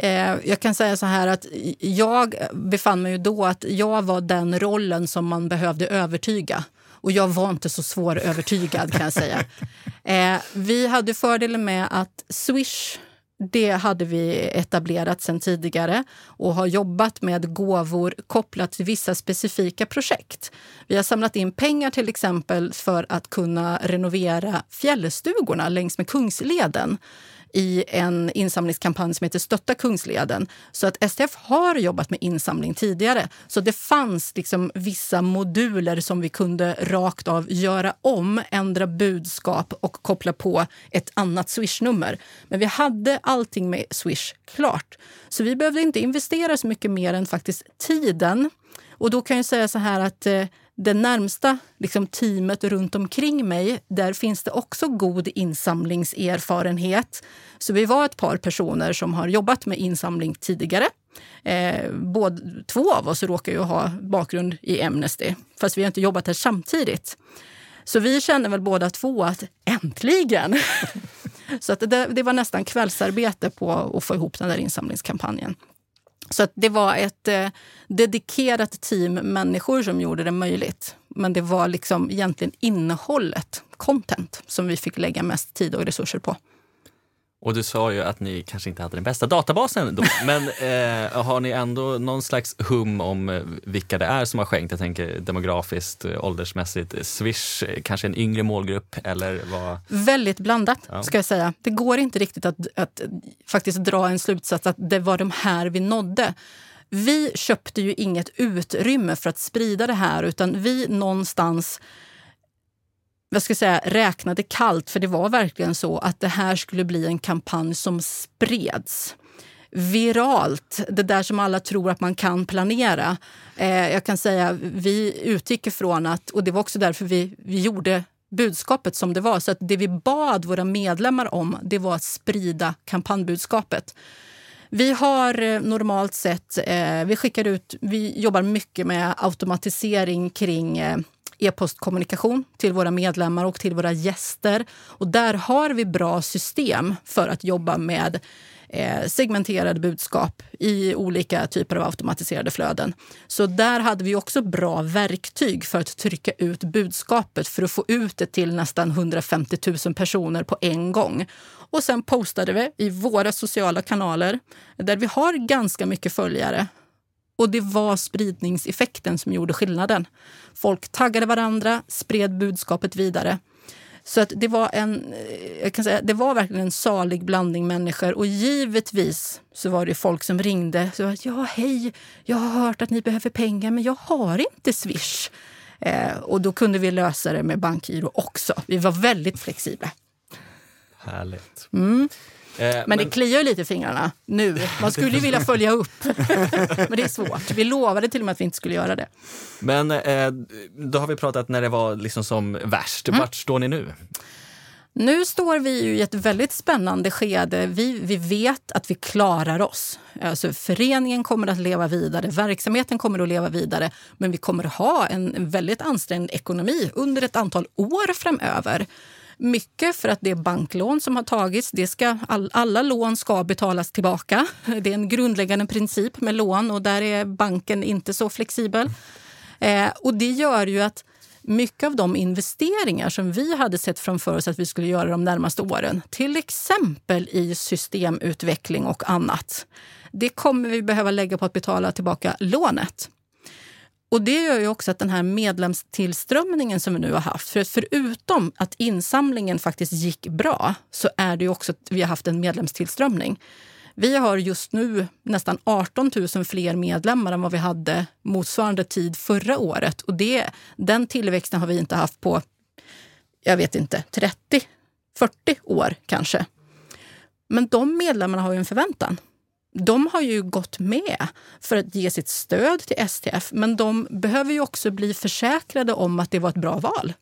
Eh, jag kan säga så här att jag befann mig ju då att jag var den rollen som man behövde övertyga. Och jag var inte så svårövertygad kan jag säga. Eh, vi hade fördelen med att Swish det hade vi etablerat sedan tidigare och har jobbat med gåvor kopplat till vissa specifika projekt. Vi har samlat in pengar till exempel för att kunna renovera fjällstugorna längs med Kungsleden i en insamlingskampanj som heter Stötta Kungsleden. Så att STF har jobbat med insamling tidigare. Så det fanns liksom vissa moduler som vi kunde rakt av göra om, ändra budskap och koppla på ett annat Swish-nummer. Men vi hade allting med Swish klart. Så vi behövde inte investera så mycket mer än faktiskt tiden. Och då kan jag säga så här att eh, det närmsta liksom, teamet runt omkring mig, där finns det också god insamlingserfarenhet. Så vi var ett par personer som har jobbat med insamling tidigare. Eh, både, två av oss råkar ju ha bakgrund i Amnesty, fast vi har inte jobbat här samtidigt. Så vi känner väl båda två att äntligen! Så att det, det var nästan kvällsarbete på att få ihop den där insamlingskampanjen. Så att det var ett eh, dedikerat team människor som gjorde det möjligt. Men det var liksom egentligen innehållet, content, som vi fick lägga mest tid och resurser på. Och du sa ju att ni kanske inte hade den bästa databasen då, men eh, har ni ändå någon slags hum om eh, vilka det är som har skänkt? Jag tänker demografiskt, eh, åldersmässigt, eh, Swish, kanske en yngre målgrupp eller vad? Väldigt blandat, Ja. ska jag säga. Det går inte riktigt att, att faktiskt dra en slutsats att det var de här vi nådde. Vi köpte ju inget utrymme för att sprida det här utan vi någonstans vad ska jag säga, räknade kallt, för det var verkligen så att det här skulle bli en kampanj som spreds viralt, det där som alla tror att man kan planera. Eh, jag kan säga, vi utgick ifrån att, och det var också därför vi, vi gjorde budskapet som det var, så att det vi bad våra medlemmar om, det var att sprida kampanjbudskapet. Vi har eh, normalt sett, eh, vi skickar ut, vi jobbar mycket med automatisering kring eh, e-postkommunikation till våra medlemmar och till våra gäster. Och där har vi bra system för att jobba med eh, segmenterade budskap i olika typer av automatiserade flöden. Så där hade vi också bra verktyg för att trycka ut budskapet för att få ut det till nästan 150 000 personer på en gång. Och sen postade vi i våra sociala kanaler där vi har ganska mycket följare. Och det var spridningseffekten som gjorde skillnaden. Folk taggade varandra, spred budskapet vidare. Så att det var en, jag kan säga, det var verkligen en salig blandning människor och givetvis så var det folk som ringde. Så att, ja, hej, jag har hört att ni behöver pengar men jag har inte Swish. Eh, och då kunde vi lösa det med bankgiro också. Vi var väldigt flexibla. Härligt. Mm. Eh, Men, men det kliar ju lite i fingrarna nu. Man skulle ju vilja följa upp. men det är svårt. Vi lovade till och med att vi inte skulle göra det. Men eh, då har vi pratat när det var liksom som värst. Mm. Vart står ni nu? Nu står vi i ett väldigt spännande skede. Vi, vi vet att vi klarar oss. Alltså föreningen kommer att leva vidare, verksamheten kommer att leva vidare men vi kommer att ha en väldigt ansträngd ekonomi under ett antal år framöver. Mycket för att det är banklån som har tagits. Det ska, all, alla lån ska betalas tillbaka. Det är en grundläggande princip med lån och där är banken inte så flexibel. Eh, och det gör ju att mycket av de investeringar som vi hade sett framför oss att vi skulle göra de närmaste åren, till exempel i systemutveckling och annat, det kommer vi behöva lägga på att betala tillbaka lånet. Och det gör ju också att den här medlemstillströmningen som vi nu har haft, för förutom att insamlingen faktiskt gick bra, så är det ju också att vi har haft en medlemstillströmning. Vi har just nu nästan 18 000 fler medlemmar än vad vi hade motsvarande tid förra året. Och det, den tillväxten har vi inte haft på, jag vet inte, 30, 40 år kanske. Men de medlemmarna har ju en förväntan. De har ju gått med för att ge sitt stöd till STF, men de behöver ju också bli försäkrade om att det var ett bra val.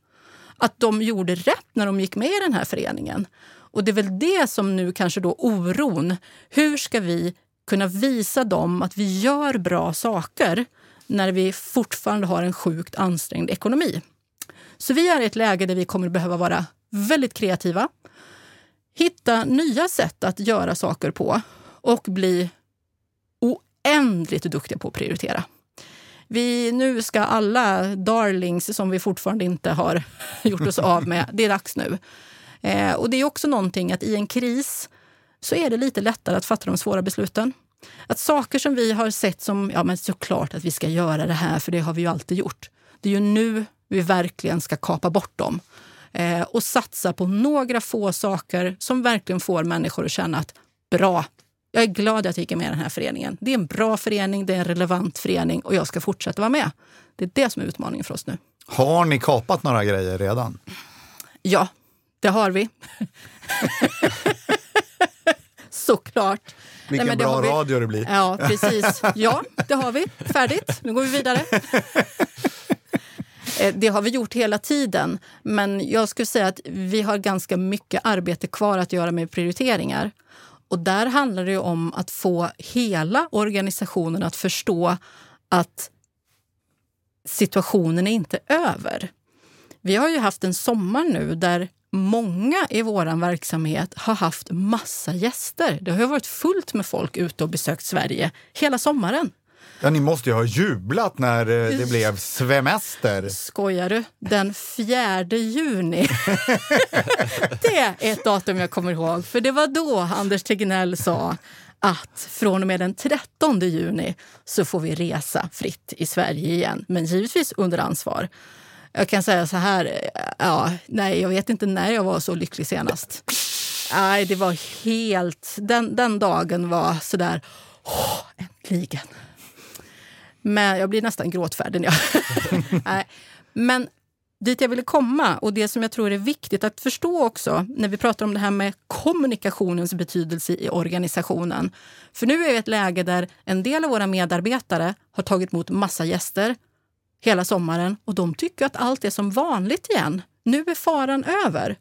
Att de gjorde rätt när de gick med i den här föreningen. Och det är väl det som nu kanske då oron. Hur ska vi kunna visa dem att vi gör bra saker när vi fortfarande har en sjukt ansträngd ekonomi? Så vi är i ett läge där vi kommer behöva vara väldigt kreativa. Hitta nya sätt att göra saker på och bli oändligt duktiga på att prioritera. Vi, nu ska alla darlings som vi fortfarande inte har gjort oss av med, det är dags nu. Eh, och det är också någonting att i en kris så är det lite lättare att fatta de svåra besluten. Att saker som vi har sett som, ja men såklart att vi ska göra det här för det har vi ju alltid gjort. Det är ju nu vi verkligen ska kapa bort dem. Eh, och satsa på några få saker som verkligen får människor att känna att bra, jag är glad att jag gick med i den här föreningen. Det är en bra förening, det är en relevant förening och jag ska fortsätta vara med. Det är det som är utmaningen för oss nu. Har ni kapat några grejer redan? Ja, det har vi. Såklart. Vilken Nej, bra vi. radio det blir. Ja, precis. Ja, det har vi. Färdigt. Nu går vi vidare. Eh, det har vi gjort hela tiden, men jag skulle säga att vi har ganska mycket arbete kvar att göra med prioriteringar. Och där handlar det om att få hela organisationen att förstå att situationen är inte över. Vi har ju haft en sommar nu där många i vår verksamhet har haft massa gäster. Det har varit fullt med folk ute och besökt Sverige hela sommaren. Ja, ni måste ju ha jublat när eh, det blev svemester. Skojar du? Den 4 juni. det är ett datum jag kommer ihåg. För det var då Anders Tegnell sa att från och med den 13 juni så får vi resa fritt i Sverige igen. Men givetvis under ansvar. Jag kan säga så här, ja, nej, jag vet inte när jag var så lycklig senast. Nej, det var helt... Den, den dagen var så där, åh, äntligen. Men jag blir nästan gråtfärdig. Ja. nej. Men dit jag ville komma och det som jag tror är viktigt att förstå också när vi pratar om det här med kommunikationens betydelse i organisationen. För nu är vi i ett läge där en del av våra medarbetare har tagit emot massa gäster hela sommaren och de tycker att allt är som vanligt igen. Nu är faran över.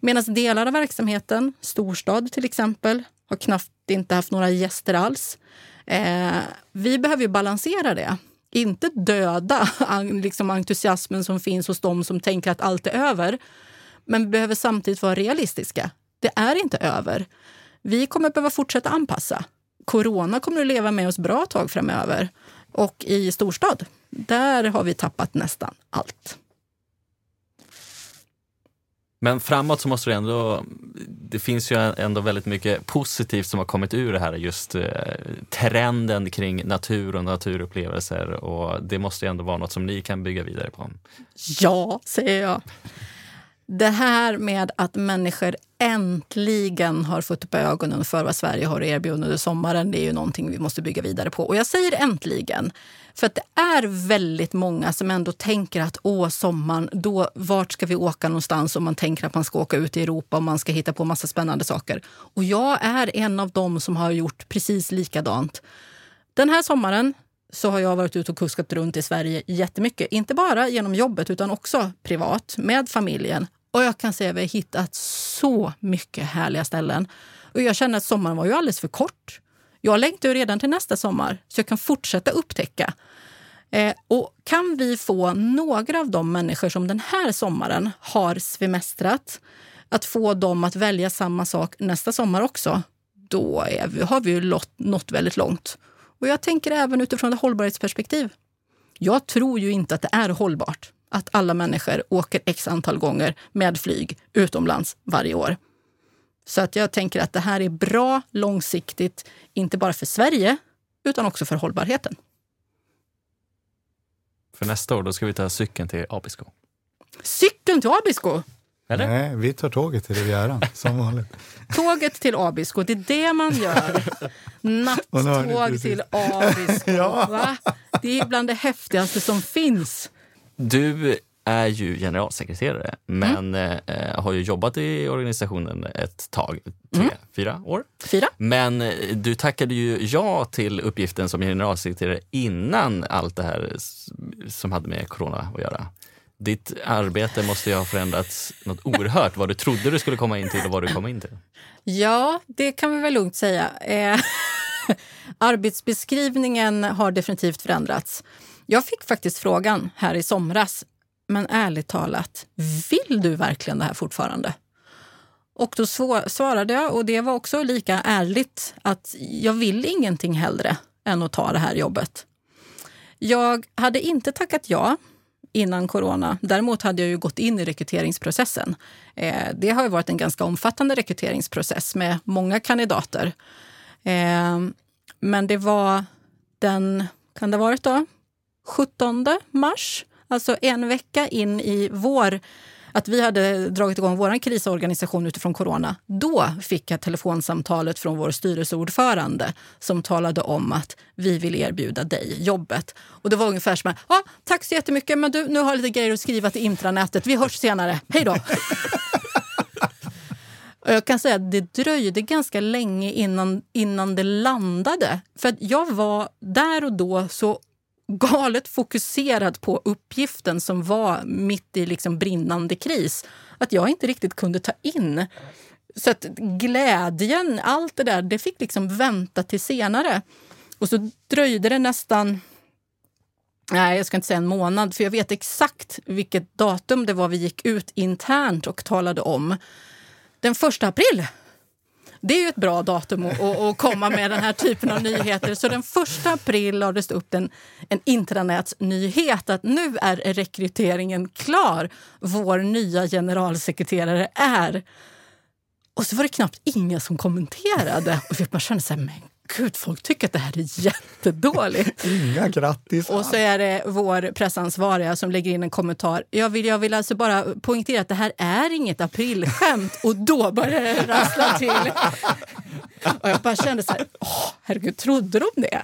Medan delar av verksamheten, storstad till exempel, har knappt inte haft några gäster alls. Eh, vi behöver ju balansera det. Inte döda liksom entusiasmen som finns hos dem som tänker att allt är över. Men vi behöver samtidigt vara realistiska. Det är inte över. Vi kommer behöva fortsätta anpassa. Corona kommer att leva med oss bra tag framöver. Och i storstad, där har vi tappat nästan allt. Men framåt så måste det ändå, det finns ju ändå väldigt mycket positivt som har kommit ur det här, just eh, trenden kring natur och naturupplevelser och det måste ju ändå vara något som ni kan bygga vidare på. Ja, säger jag. Det här med att människor äntligen har fått upp ögonen för vad Sverige har att erbjuda under sommaren, det är ju någonting vi måste bygga vidare på. Och jag säger äntligen, för att det är väldigt många som ändå tänker att åh, sommaren, då, vart ska vi åka någonstans om man tänker att man ska åka ut i Europa och man ska hitta på massa spännande saker. Och jag är en av dem som har gjort precis likadant. Den här sommaren så har jag varit ute och kuskat runt i Sverige jättemycket. Inte bara genom jobbet utan också privat med familjen. Och jag kan säga att vi har hittat så mycket härliga ställen. Och jag känner att sommaren var ju alldeles för kort. Jag längtar ju redan till nästa sommar så jag kan fortsätta upptäcka. Eh, och kan vi få några av de människor som den här sommaren har svemestrat att få dem att välja samma sak nästa sommar också, då vi, har vi ju nått väldigt långt. Och jag tänker även utifrån ett hållbarhetsperspektiv. Jag tror ju inte att det är hållbart att alla människor åker x antal gånger med flyg utomlands varje år. Så att jag tänker att det här är bra långsiktigt, inte bara för Sverige, utan också för hållbarheten. För nästa år då ska vi ta cykeln till Abisko. Cykeln till Abisko? Eller? Nej, vi tar tåget till Rivieran, som vanligt. Tåget till Abisko, det är det man gör. Nattåg till Abisko. ja. Va? Det är bland det häftigaste som finns. Du är ju generalsekreterare, men mm. eh, har ju jobbat i organisationen ett tag, tre, mm. fyra år. Fyra. Men eh, du tackade ju ja till uppgiften som generalsekreterare innan allt det här som hade med corona att göra. Ditt arbete måste ju ha förändrats något oerhört, vad du trodde du skulle komma in till och vad du kom in till. Ja, det kan vi väl lugnt säga. Eh, arbetsbeskrivningen har definitivt förändrats. Jag fick faktiskt frågan här i somras, men ärligt talat, vill du verkligen det här fortfarande? Och då svarade jag, och det var också lika ärligt, att jag vill ingenting hellre än att ta det här jobbet. Jag hade inte tackat ja innan corona. Däremot hade jag ju gått in i rekryteringsprocessen. Eh, det har varit en ganska omfattande rekryteringsprocess med många kandidater. Eh, men det var den, kan det ha varit då, 17 mars, alltså en vecka in i vår att vi hade dragit igång vår krisorganisation utifrån corona. Då fick jag telefonsamtalet från vår styrelseordförande som talade om att vi vill erbjuda dig jobbet. Och det var ungefär som att, ja, tack så jättemycket, men du, nu har jag lite grejer att skriva till intranätet. Vi hörs senare. Hej då! Jag kan säga att det dröjde ganska länge innan, innan det landade. För jag var där och då så galet fokuserad på uppgiften som var mitt i liksom brinnande kris att jag inte riktigt kunde ta in. Så att glädjen, allt det där, det fick liksom vänta till senare. Och så dröjde det nästan Nej, jag ska inte säga en månad, för jag vet exakt vilket datum det var vi gick ut internt och talade om. Den första april det är ju ett bra datum att, att, komma med den här typen av nyheter. Så den 1 april lades det upp en, en intranätsnyhet att nu är rekryteringen klar. Vår nya generalsekreterare är... Och så var det knappt ingen som kommenterade. Och man kände så här, men gud, folk tycker att det här är jättedåligt. Inga grattis! Och så är det vår pressansvariga som lägger in en kommentar. Jag vill, jag vill alltså bara poängtera att det här är inget aprilskämt. Och då börjar det rassla till. Och jag bara kände så här, åh, herregud, trodde de det?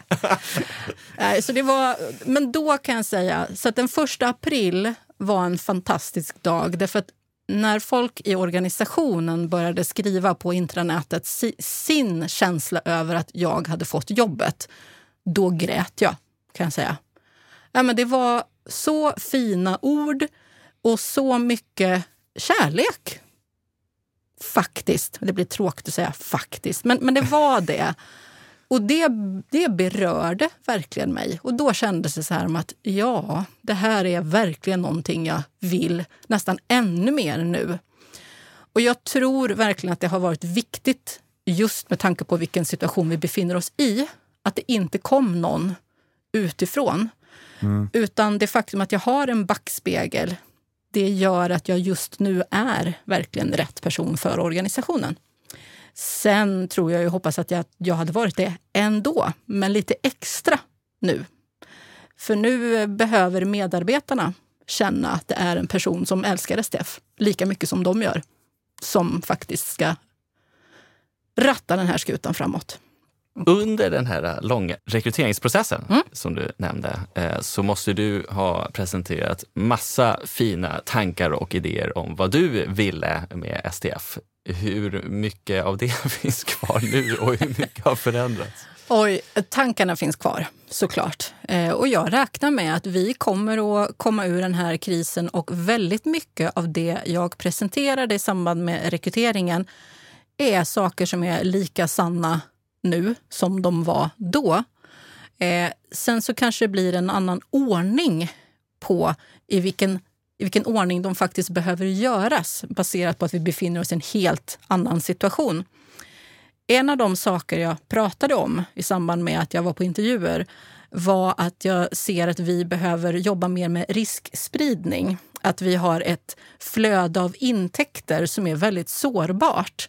så det var, men då kan jag säga, så att den första april var en fantastisk dag. Därför att när folk i organisationen började skriva på intranätet sin känsla över att jag hade fått jobbet, då grät jag, kan jag säga. Ja, men det var så fina ord och så mycket kärlek. Faktiskt. Det blir tråkigt att säga faktiskt, men, men det var det. Och det, det berörde verkligen mig. Och då kändes det så här att ja, det här är verkligen någonting jag vill nästan ännu mer nu. Och jag tror verkligen att det har varit viktigt just med tanke på vilken situation vi befinner oss i. Att det inte kom någon utifrån. Mm. Utan det faktum att jag har en backspegel, det gör att jag just nu är verkligen rätt person för organisationen. Sen tror jag och hoppas att jag, jag hade varit det ändå, men lite extra nu. För nu behöver medarbetarna känna att det är en person som älskar STF lika mycket som de gör, som faktiskt ska ratta den här skutan framåt. Under den här långa rekryteringsprocessen Mm. som du nämnde eh, så måste du ha presenterat massa fina tankar och idéer om vad du ville med STF. Hur mycket av det finns kvar nu och hur mycket har förändrats? Oj, tankarna finns kvar såklart. Eh, och jag räknar med att vi kommer att komma ur den här krisen och väldigt mycket av det jag presenterade i samband med rekryteringen är saker som är lika sanna nu som de var då. Eh, sen så kanske det blir en annan ordning på i vilken, i vilken ordning de faktiskt behöver göras baserat på att vi befinner oss i en helt annan situation. En av de saker jag pratade om i samband med att jag var på intervjuer var att jag ser att vi behöver jobba mer med riskspridning. Att vi har ett flöde av intäkter som är väldigt sårbart.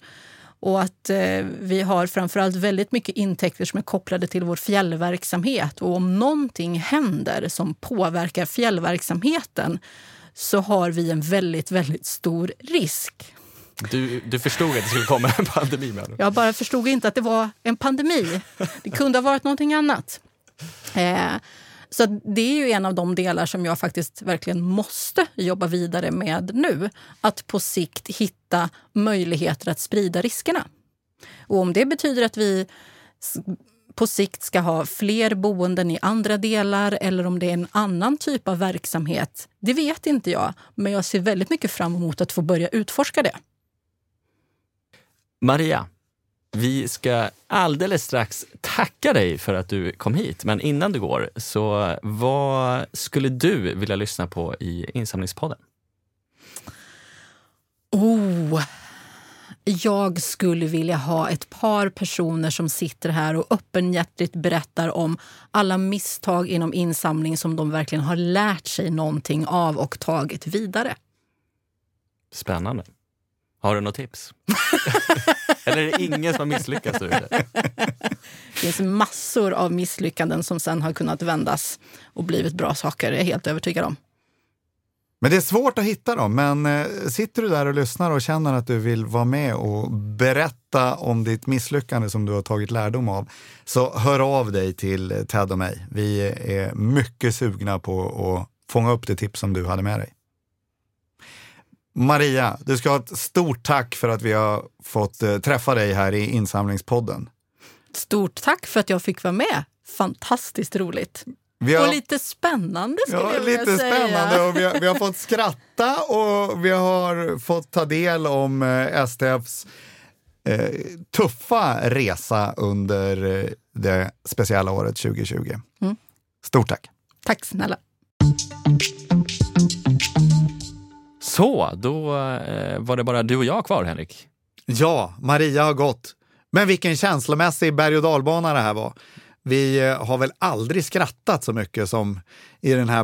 Och att eh, vi har framförallt väldigt mycket intäkter som är kopplade till vår fjällverksamhet. Och om någonting händer som påverkar fjällverksamheten så har vi en väldigt, väldigt stor risk. Du, du förstod att det skulle komma en pandemi med. Jag bara förstod inte att det var en pandemi. Det kunde ha varit någonting annat. Eh, så det är ju en av de delar som jag faktiskt verkligen måste jobba vidare med nu. Att på sikt hitta möjligheter att sprida riskerna. Och om det betyder att vi på sikt ska ha fler boenden i andra delar eller om det är en annan typ av verksamhet, det vet inte jag. Men jag ser väldigt mycket fram emot att få börja utforska det. Maria, vi ska alldeles strax tacka dig för att du kom hit. Men innan du går, så vad skulle du vilja lyssna på i insamlingspodden? Oh, jag skulle vilja ha ett par personer som sitter här och öppenhjärtigt berättar om alla misstag inom insamling som de verkligen har lärt sig någonting av och tagit vidare. Spännande. Har du något tips? Eller är det ingen som har misslyckats? Det finns massor av misslyckanden som sen har kunnat vändas och blivit bra saker, är jag helt övertygad om. Men det är svårt att hitta dem. Men eh, sitter du där och lyssnar och känner att du vill vara med och berätta om ditt misslyckande som du har tagit lärdom av, så hör av dig till Ted och mig. Vi är mycket sugna på att fånga upp det tips som du hade med dig. Maria, du ska ha ett stort tack för att vi har fått eh, träffa dig här i insamlingspodden. Stort tack för att jag fick vara med. Fantastiskt roligt. Vi har... Och lite spännande skulle Ja, jag vilja lite säga. spännande. Och vi, har, vi har fått skratta och vi har fått ta del om eh, STFs eh, tuffa resa under eh, det speciella året 2020. Mm. Stort tack! Tack snälla. Så, då eh, var det bara du och jag kvar, Henrik. Ja, Maria har gått. Men vilken känslomässig berg och dalbana det här var. Vi eh, har väl aldrig skrattat så mycket som i den här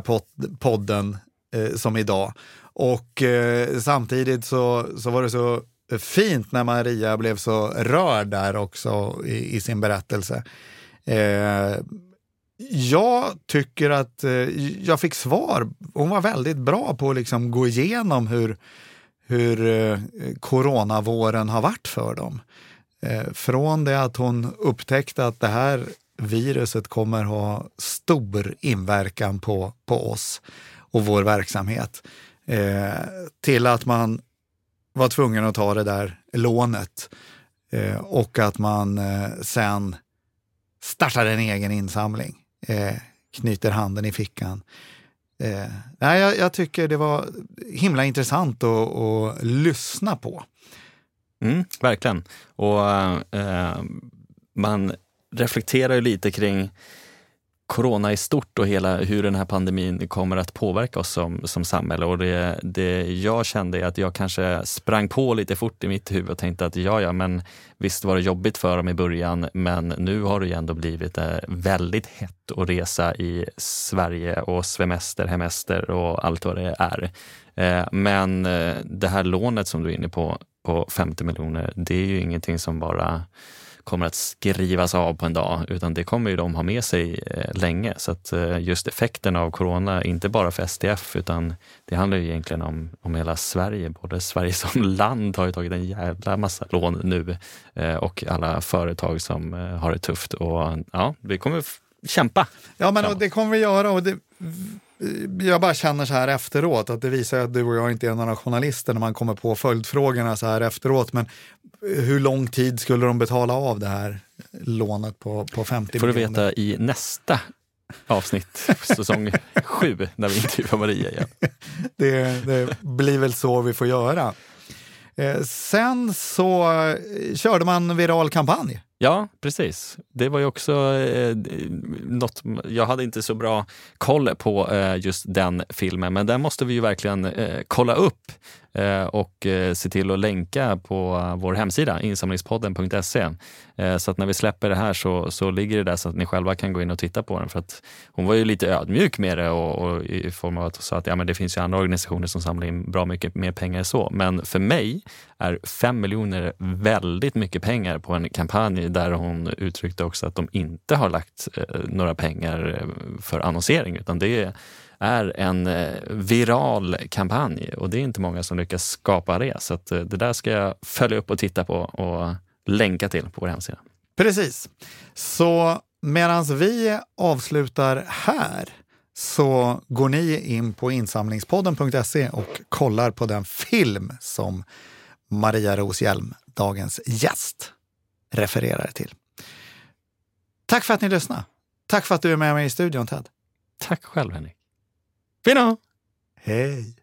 podden eh, som idag. Och eh, samtidigt så, så var det så fint när Maria blev så rörd där också i, i sin berättelse. Eh, jag tycker att eh, jag fick svar. Hon var väldigt bra på att liksom gå igenom hur, hur eh, coronavåren har varit för dem. Eh, från det att hon upptäckte att det här viruset kommer ha stor inverkan på, på oss och vår verksamhet eh, till att man var tvungen att ta det där lånet eh, och att man eh, sen startar en egen insamling, eh, knyter handen i fickan. Eh, nej, jag, jag tycker det var himla intressant att, att lyssna på. Mm, verkligen. Och eh, man reflekterar ju lite kring corona i stort och hela hur den här pandemin kommer att påverka oss som, som samhälle. Och det, det jag kände är att jag kanske sprang på lite fort i mitt huvud och tänkte att ja, ja, men visst var det jobbigt för dem i början, men nu har det ju ändå blivit eh, väldigt hett att resa i Sverige och svemester, hemester och allt vad det är. Eh, men eh, det här lånet som du är inne på, på 50 miljoner, det är ju ingenting som bara kommer att skrivas av på en dag, utan det kommer ju de ha med sig eh, länge. Så att eh, just effekten av corona, inte bara för STF, utan det handlar ju egentligen om, om hela Sverige. Både Sverige som land har ju tagit en jävla massa lån nu eh, och alla företag som har det tufft. Och ja, vi kommer kämpa. Ja, men och det kommer vi göra. Och det, jag bara känner så här efteråt att det visar att du och jag inte är några journalister när man kommer på följdfrågorna så här efteråt. Men hur lång tid skulle de betala av det här lånet på, på 50 får du miljoner? veta i nästa avsnitt, säsong sju, när vi intervjuar Maria igen. Det, det blir väl så vi får göra. Eh, sen så eh, körde man viral kampanj. Ja, precis. Det var ju också eh, något, jag hade inte så bra koll på eh, just den filmen, men den måste vi ju verkligen eh, kolla upp eh, och eh, se till att länka på vår hemsida, insamlingspodden.se. Eh, så att när vi släpper det här så, så ligger det där så att ni själva kan gå in och titta på den. För att hon var ju lite ödmjuk med det och, och i form av att hon sa att ja, men det finns ju andra organisationer som samlar in bra mycket mer pengar än så. Men för mig är 5 miljoner väldigt mycket pengar på en kampanj där hon uttryckte också att de inte har lagt eh, några pengar eh, för annonsering utan det är en eh, viral kampanj och det är inte många som lyckas skapa det. Så att, det där ska jag följa upp och titta på och länka till på vår hemsida. Precis. Så medan vi avslutar här så går ni in på insamlingspodden.se och kollar på den film som Maria Roshjelm, dagens gäst, refererar till. Tack för att ni lyssnade. Tack för att du är med mig i studion, Ted. Tack själv Henrik. Fina! Hej!